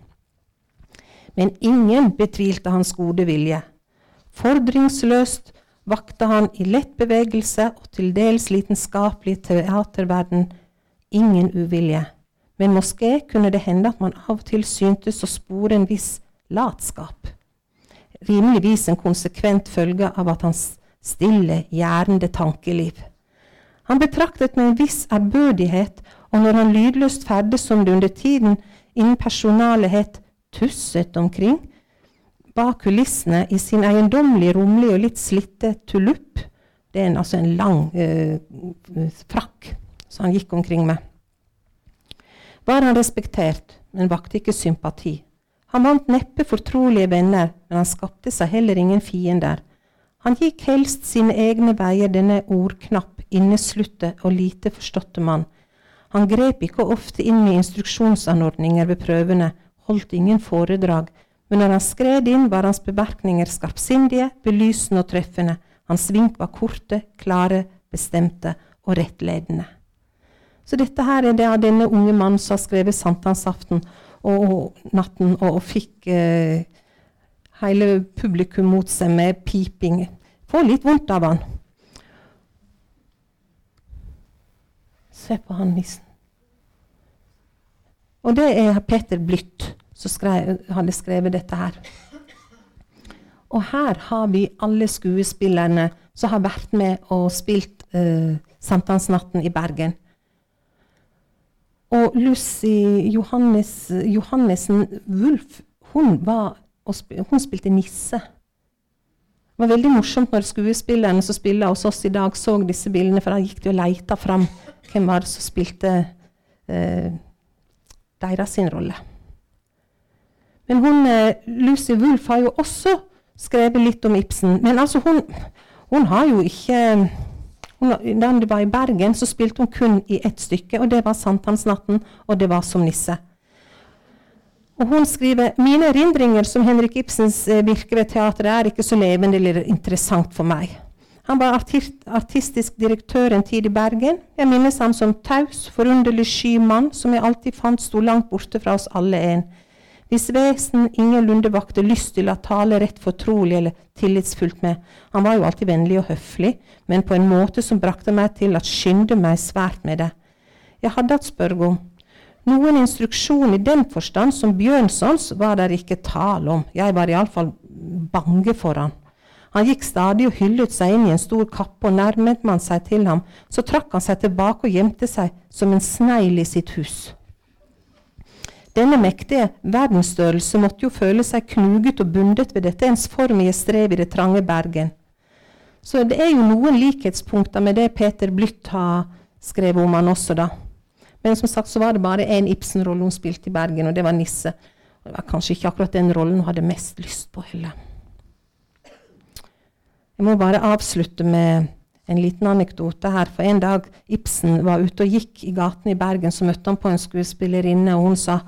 Men ingen betvilte hans gode vilje. Fordringsløst vakte han i lett bevegelse og til dels lidenskapelig teaterverden ingen uvilje, men moské kunne det hende at man av og til syntes å spore en viss latskap. Rimeligvis en konsekvent følge av at hans stille, gjærende tankeliv. Han betraktet med en viss ærbødighet, og når han lydløst ferdes som det under tiden innen personalet het tusset omkring, bak kulissene i sin eiendommelige, rommelige og litt slitte tulupp. Det er en, altså en lang eh, frakk som han gikk omkring med. Var han respektert, men vakte ikke sympati. Han vant neppe fortrolige venner, men han skapte seg heller ingen fiender. Han gikk helst sine egne veier, denne ordknapp, inneslutte og lite forståtte mann. Han grep ikke ofte inn med instruksjonsanordninger ved prøvene, holdt ingen foredrag, men når han skred inn, var hans bemerkninger skarpsindige, belysende og treffende. Hans vink var korte, klare, bestemte og rettledende. Så dette her er det av denne unge mannen som har skrevet 'Sankthansaften'. og natten og, og fikk eh, hele publikum mot seg med piping. Får litt vondt av han. Se på han nissen. Og det er Peter Blytt skrev, hadde skrevet dette her. Og her har vi alle skuespillerne som har vært med og spilt eh, Sankthansnatten i Bergen. Og Lucy Johannes, Johannessen Wulf hun, var, hun spilte nisse. Det var veldig morsomt når skuespillerne som spiller hos oss i dag, så disse bildene, for da gikk de og leita fram hvem var det som spilte eh, deres rolle. Men hun, eh, Lucy Wulf har jo også skrevet litt om Ibsen. Men altså, hun, hun har jo ikke da det var i Bergen, så spilte hun kun i ett stykke, og det var 'Sankthansnatten', og det var som nisse. Og hun skriver mine erindringer som Henrik Ibsens eh, virke ved teatret er ikke så levende eller interessant for meg. Han var artist, artistisk direktør en tid i Bergen. Jeg minnes ham som taus, forunderlig sky mann som jeg alltid fant sto langt borte fra oss alle en hvis vesen ingenlunde vakte lyst til å tale rett fortrolig eller tillitsfullt med. Han var jo alltid vennlig og høflig, men på en måte som brakte meg til å skynde meg svært med det. Jeg hadde hatt spørre om. Noen instruksjon i den forstand som Bjørnsons var der ikke tale om. Jeg var iallfall bange for han. Han gikk stadig og hyllet seg inn i en stor kappe, og nærmet man seg til ham, så trakk han seg tilbake og gjemte seg som en snegl i sitt hus. Denne mektige verdensstørrelse måtte jo føle seg knuget og bundet ved dette ensformige strev i det trange Bergen. Så det er jo noen likhetspunkter med det Peter Blytt har skrevet om han også, da. Men som sagt så var det bare én Ibsen-rolle hun spilte i Bergen, og det var Nisse. Og det var kanskje ikke akkurat den rollen hun hadde mest lyst på heller. Jeg må bare avslutte med en liten anekdote her. For en dag Ibsen var ute og gikk i gatene i Bergen, så møtte han på en skuespillerinne, og hun sa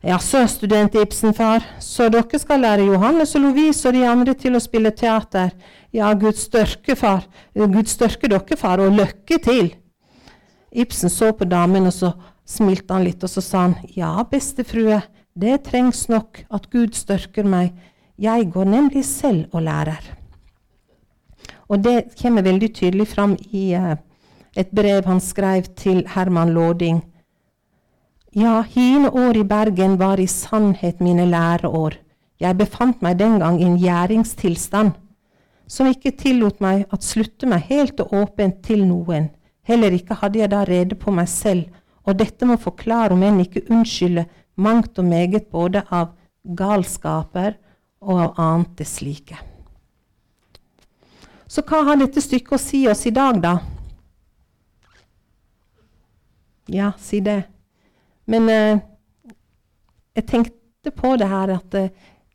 Jaså, student Ibsen-far, så dere skal lære Johannes og Lovise og de andre til å spille teater? Ja, Gud størke, far. Gud størke dere, far, og lykke til. Ibsen så på damen, og så smilte han litt, og så sa han, ja, bestefrue, det trengs nok at Gud størker meg. Jeg går nemlig selv og lærer. Og det kommer veldig tydelig fram i uh, et brev han skrev til Herman Låding ja, hine år i Bergen var i sannhet mine læreår. Jeg befant meg den gang i en gjæringstilstand som ikke tillot meg at slutte meg helt og åpent til noen. Heller ikke hadde jeg da rede på meg selv, og dette må forklare, om enn ikke unnskylde, mangt og meget både av galskaper og av annet det slike. Så hva har dette stykket å si oss i dag, da? Ja, si det. Men eh, jeg tenkte på det her at eh,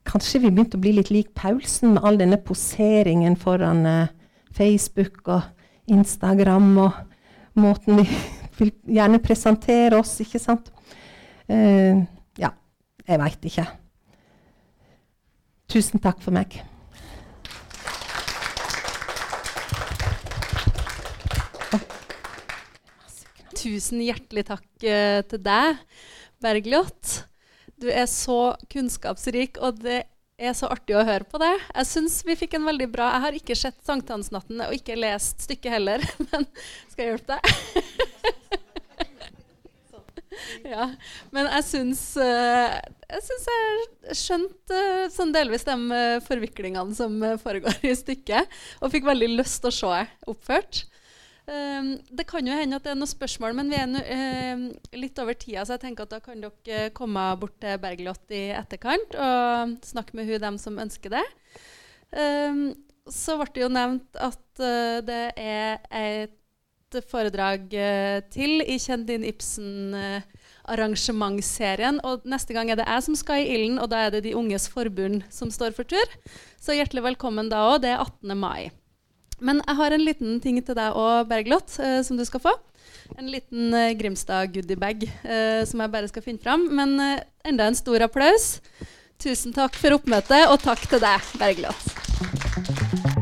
kanskje vi begynte å bli litt lik Paulsen med all denne poseringen foran eh, Facebook og Instagram og måten vi vil gjerne presentere oss, ikke sant? Eh, ja, jeg veit ikke. Tusen takk for meg. Tusen hjertelig takk uh, til deg, Bergljot. Du er så kunnskapsrik, og det er så artig å høre på det. Jeg syns vi fikk en veldig bra Jeg har ikke sett Sankthansnatten og ikke lest stykket heller, men skal jeg hjelpe deg? ja, men jeg syns uh, jeg syns jeg skjønte uh, sånn delvis de uh, forviklingene som foregår i stykket, og fikk veldig lyst til å se oppført. Um, det kan jo hende at det er noen spørsmål, men vi er no, uh, litt over tida, så jeg tenker at da kan dere komme bort til Bergljot i etterkant og snakke med hun dem som ønsker det. Um, så ble det jo nevnt at uh, det er et foredrag uh, til i Kjenn din Ibsen-arrangementsserien. og neste gang er det jeg som skal i ilden, og da er det De unges forbund som står for tur. Så hjertelig velkommen da òg. Det er 18. mai. Men jeg har en liten ting til deg òg, Bergljot eh, som du skal få. En liten eh, Grimstad goodiebag eh, som jeg bare skal finne fram. Men eh, enda en stor applaus. Tusen takk for oppmøtet, og takk til deg, Bergljot.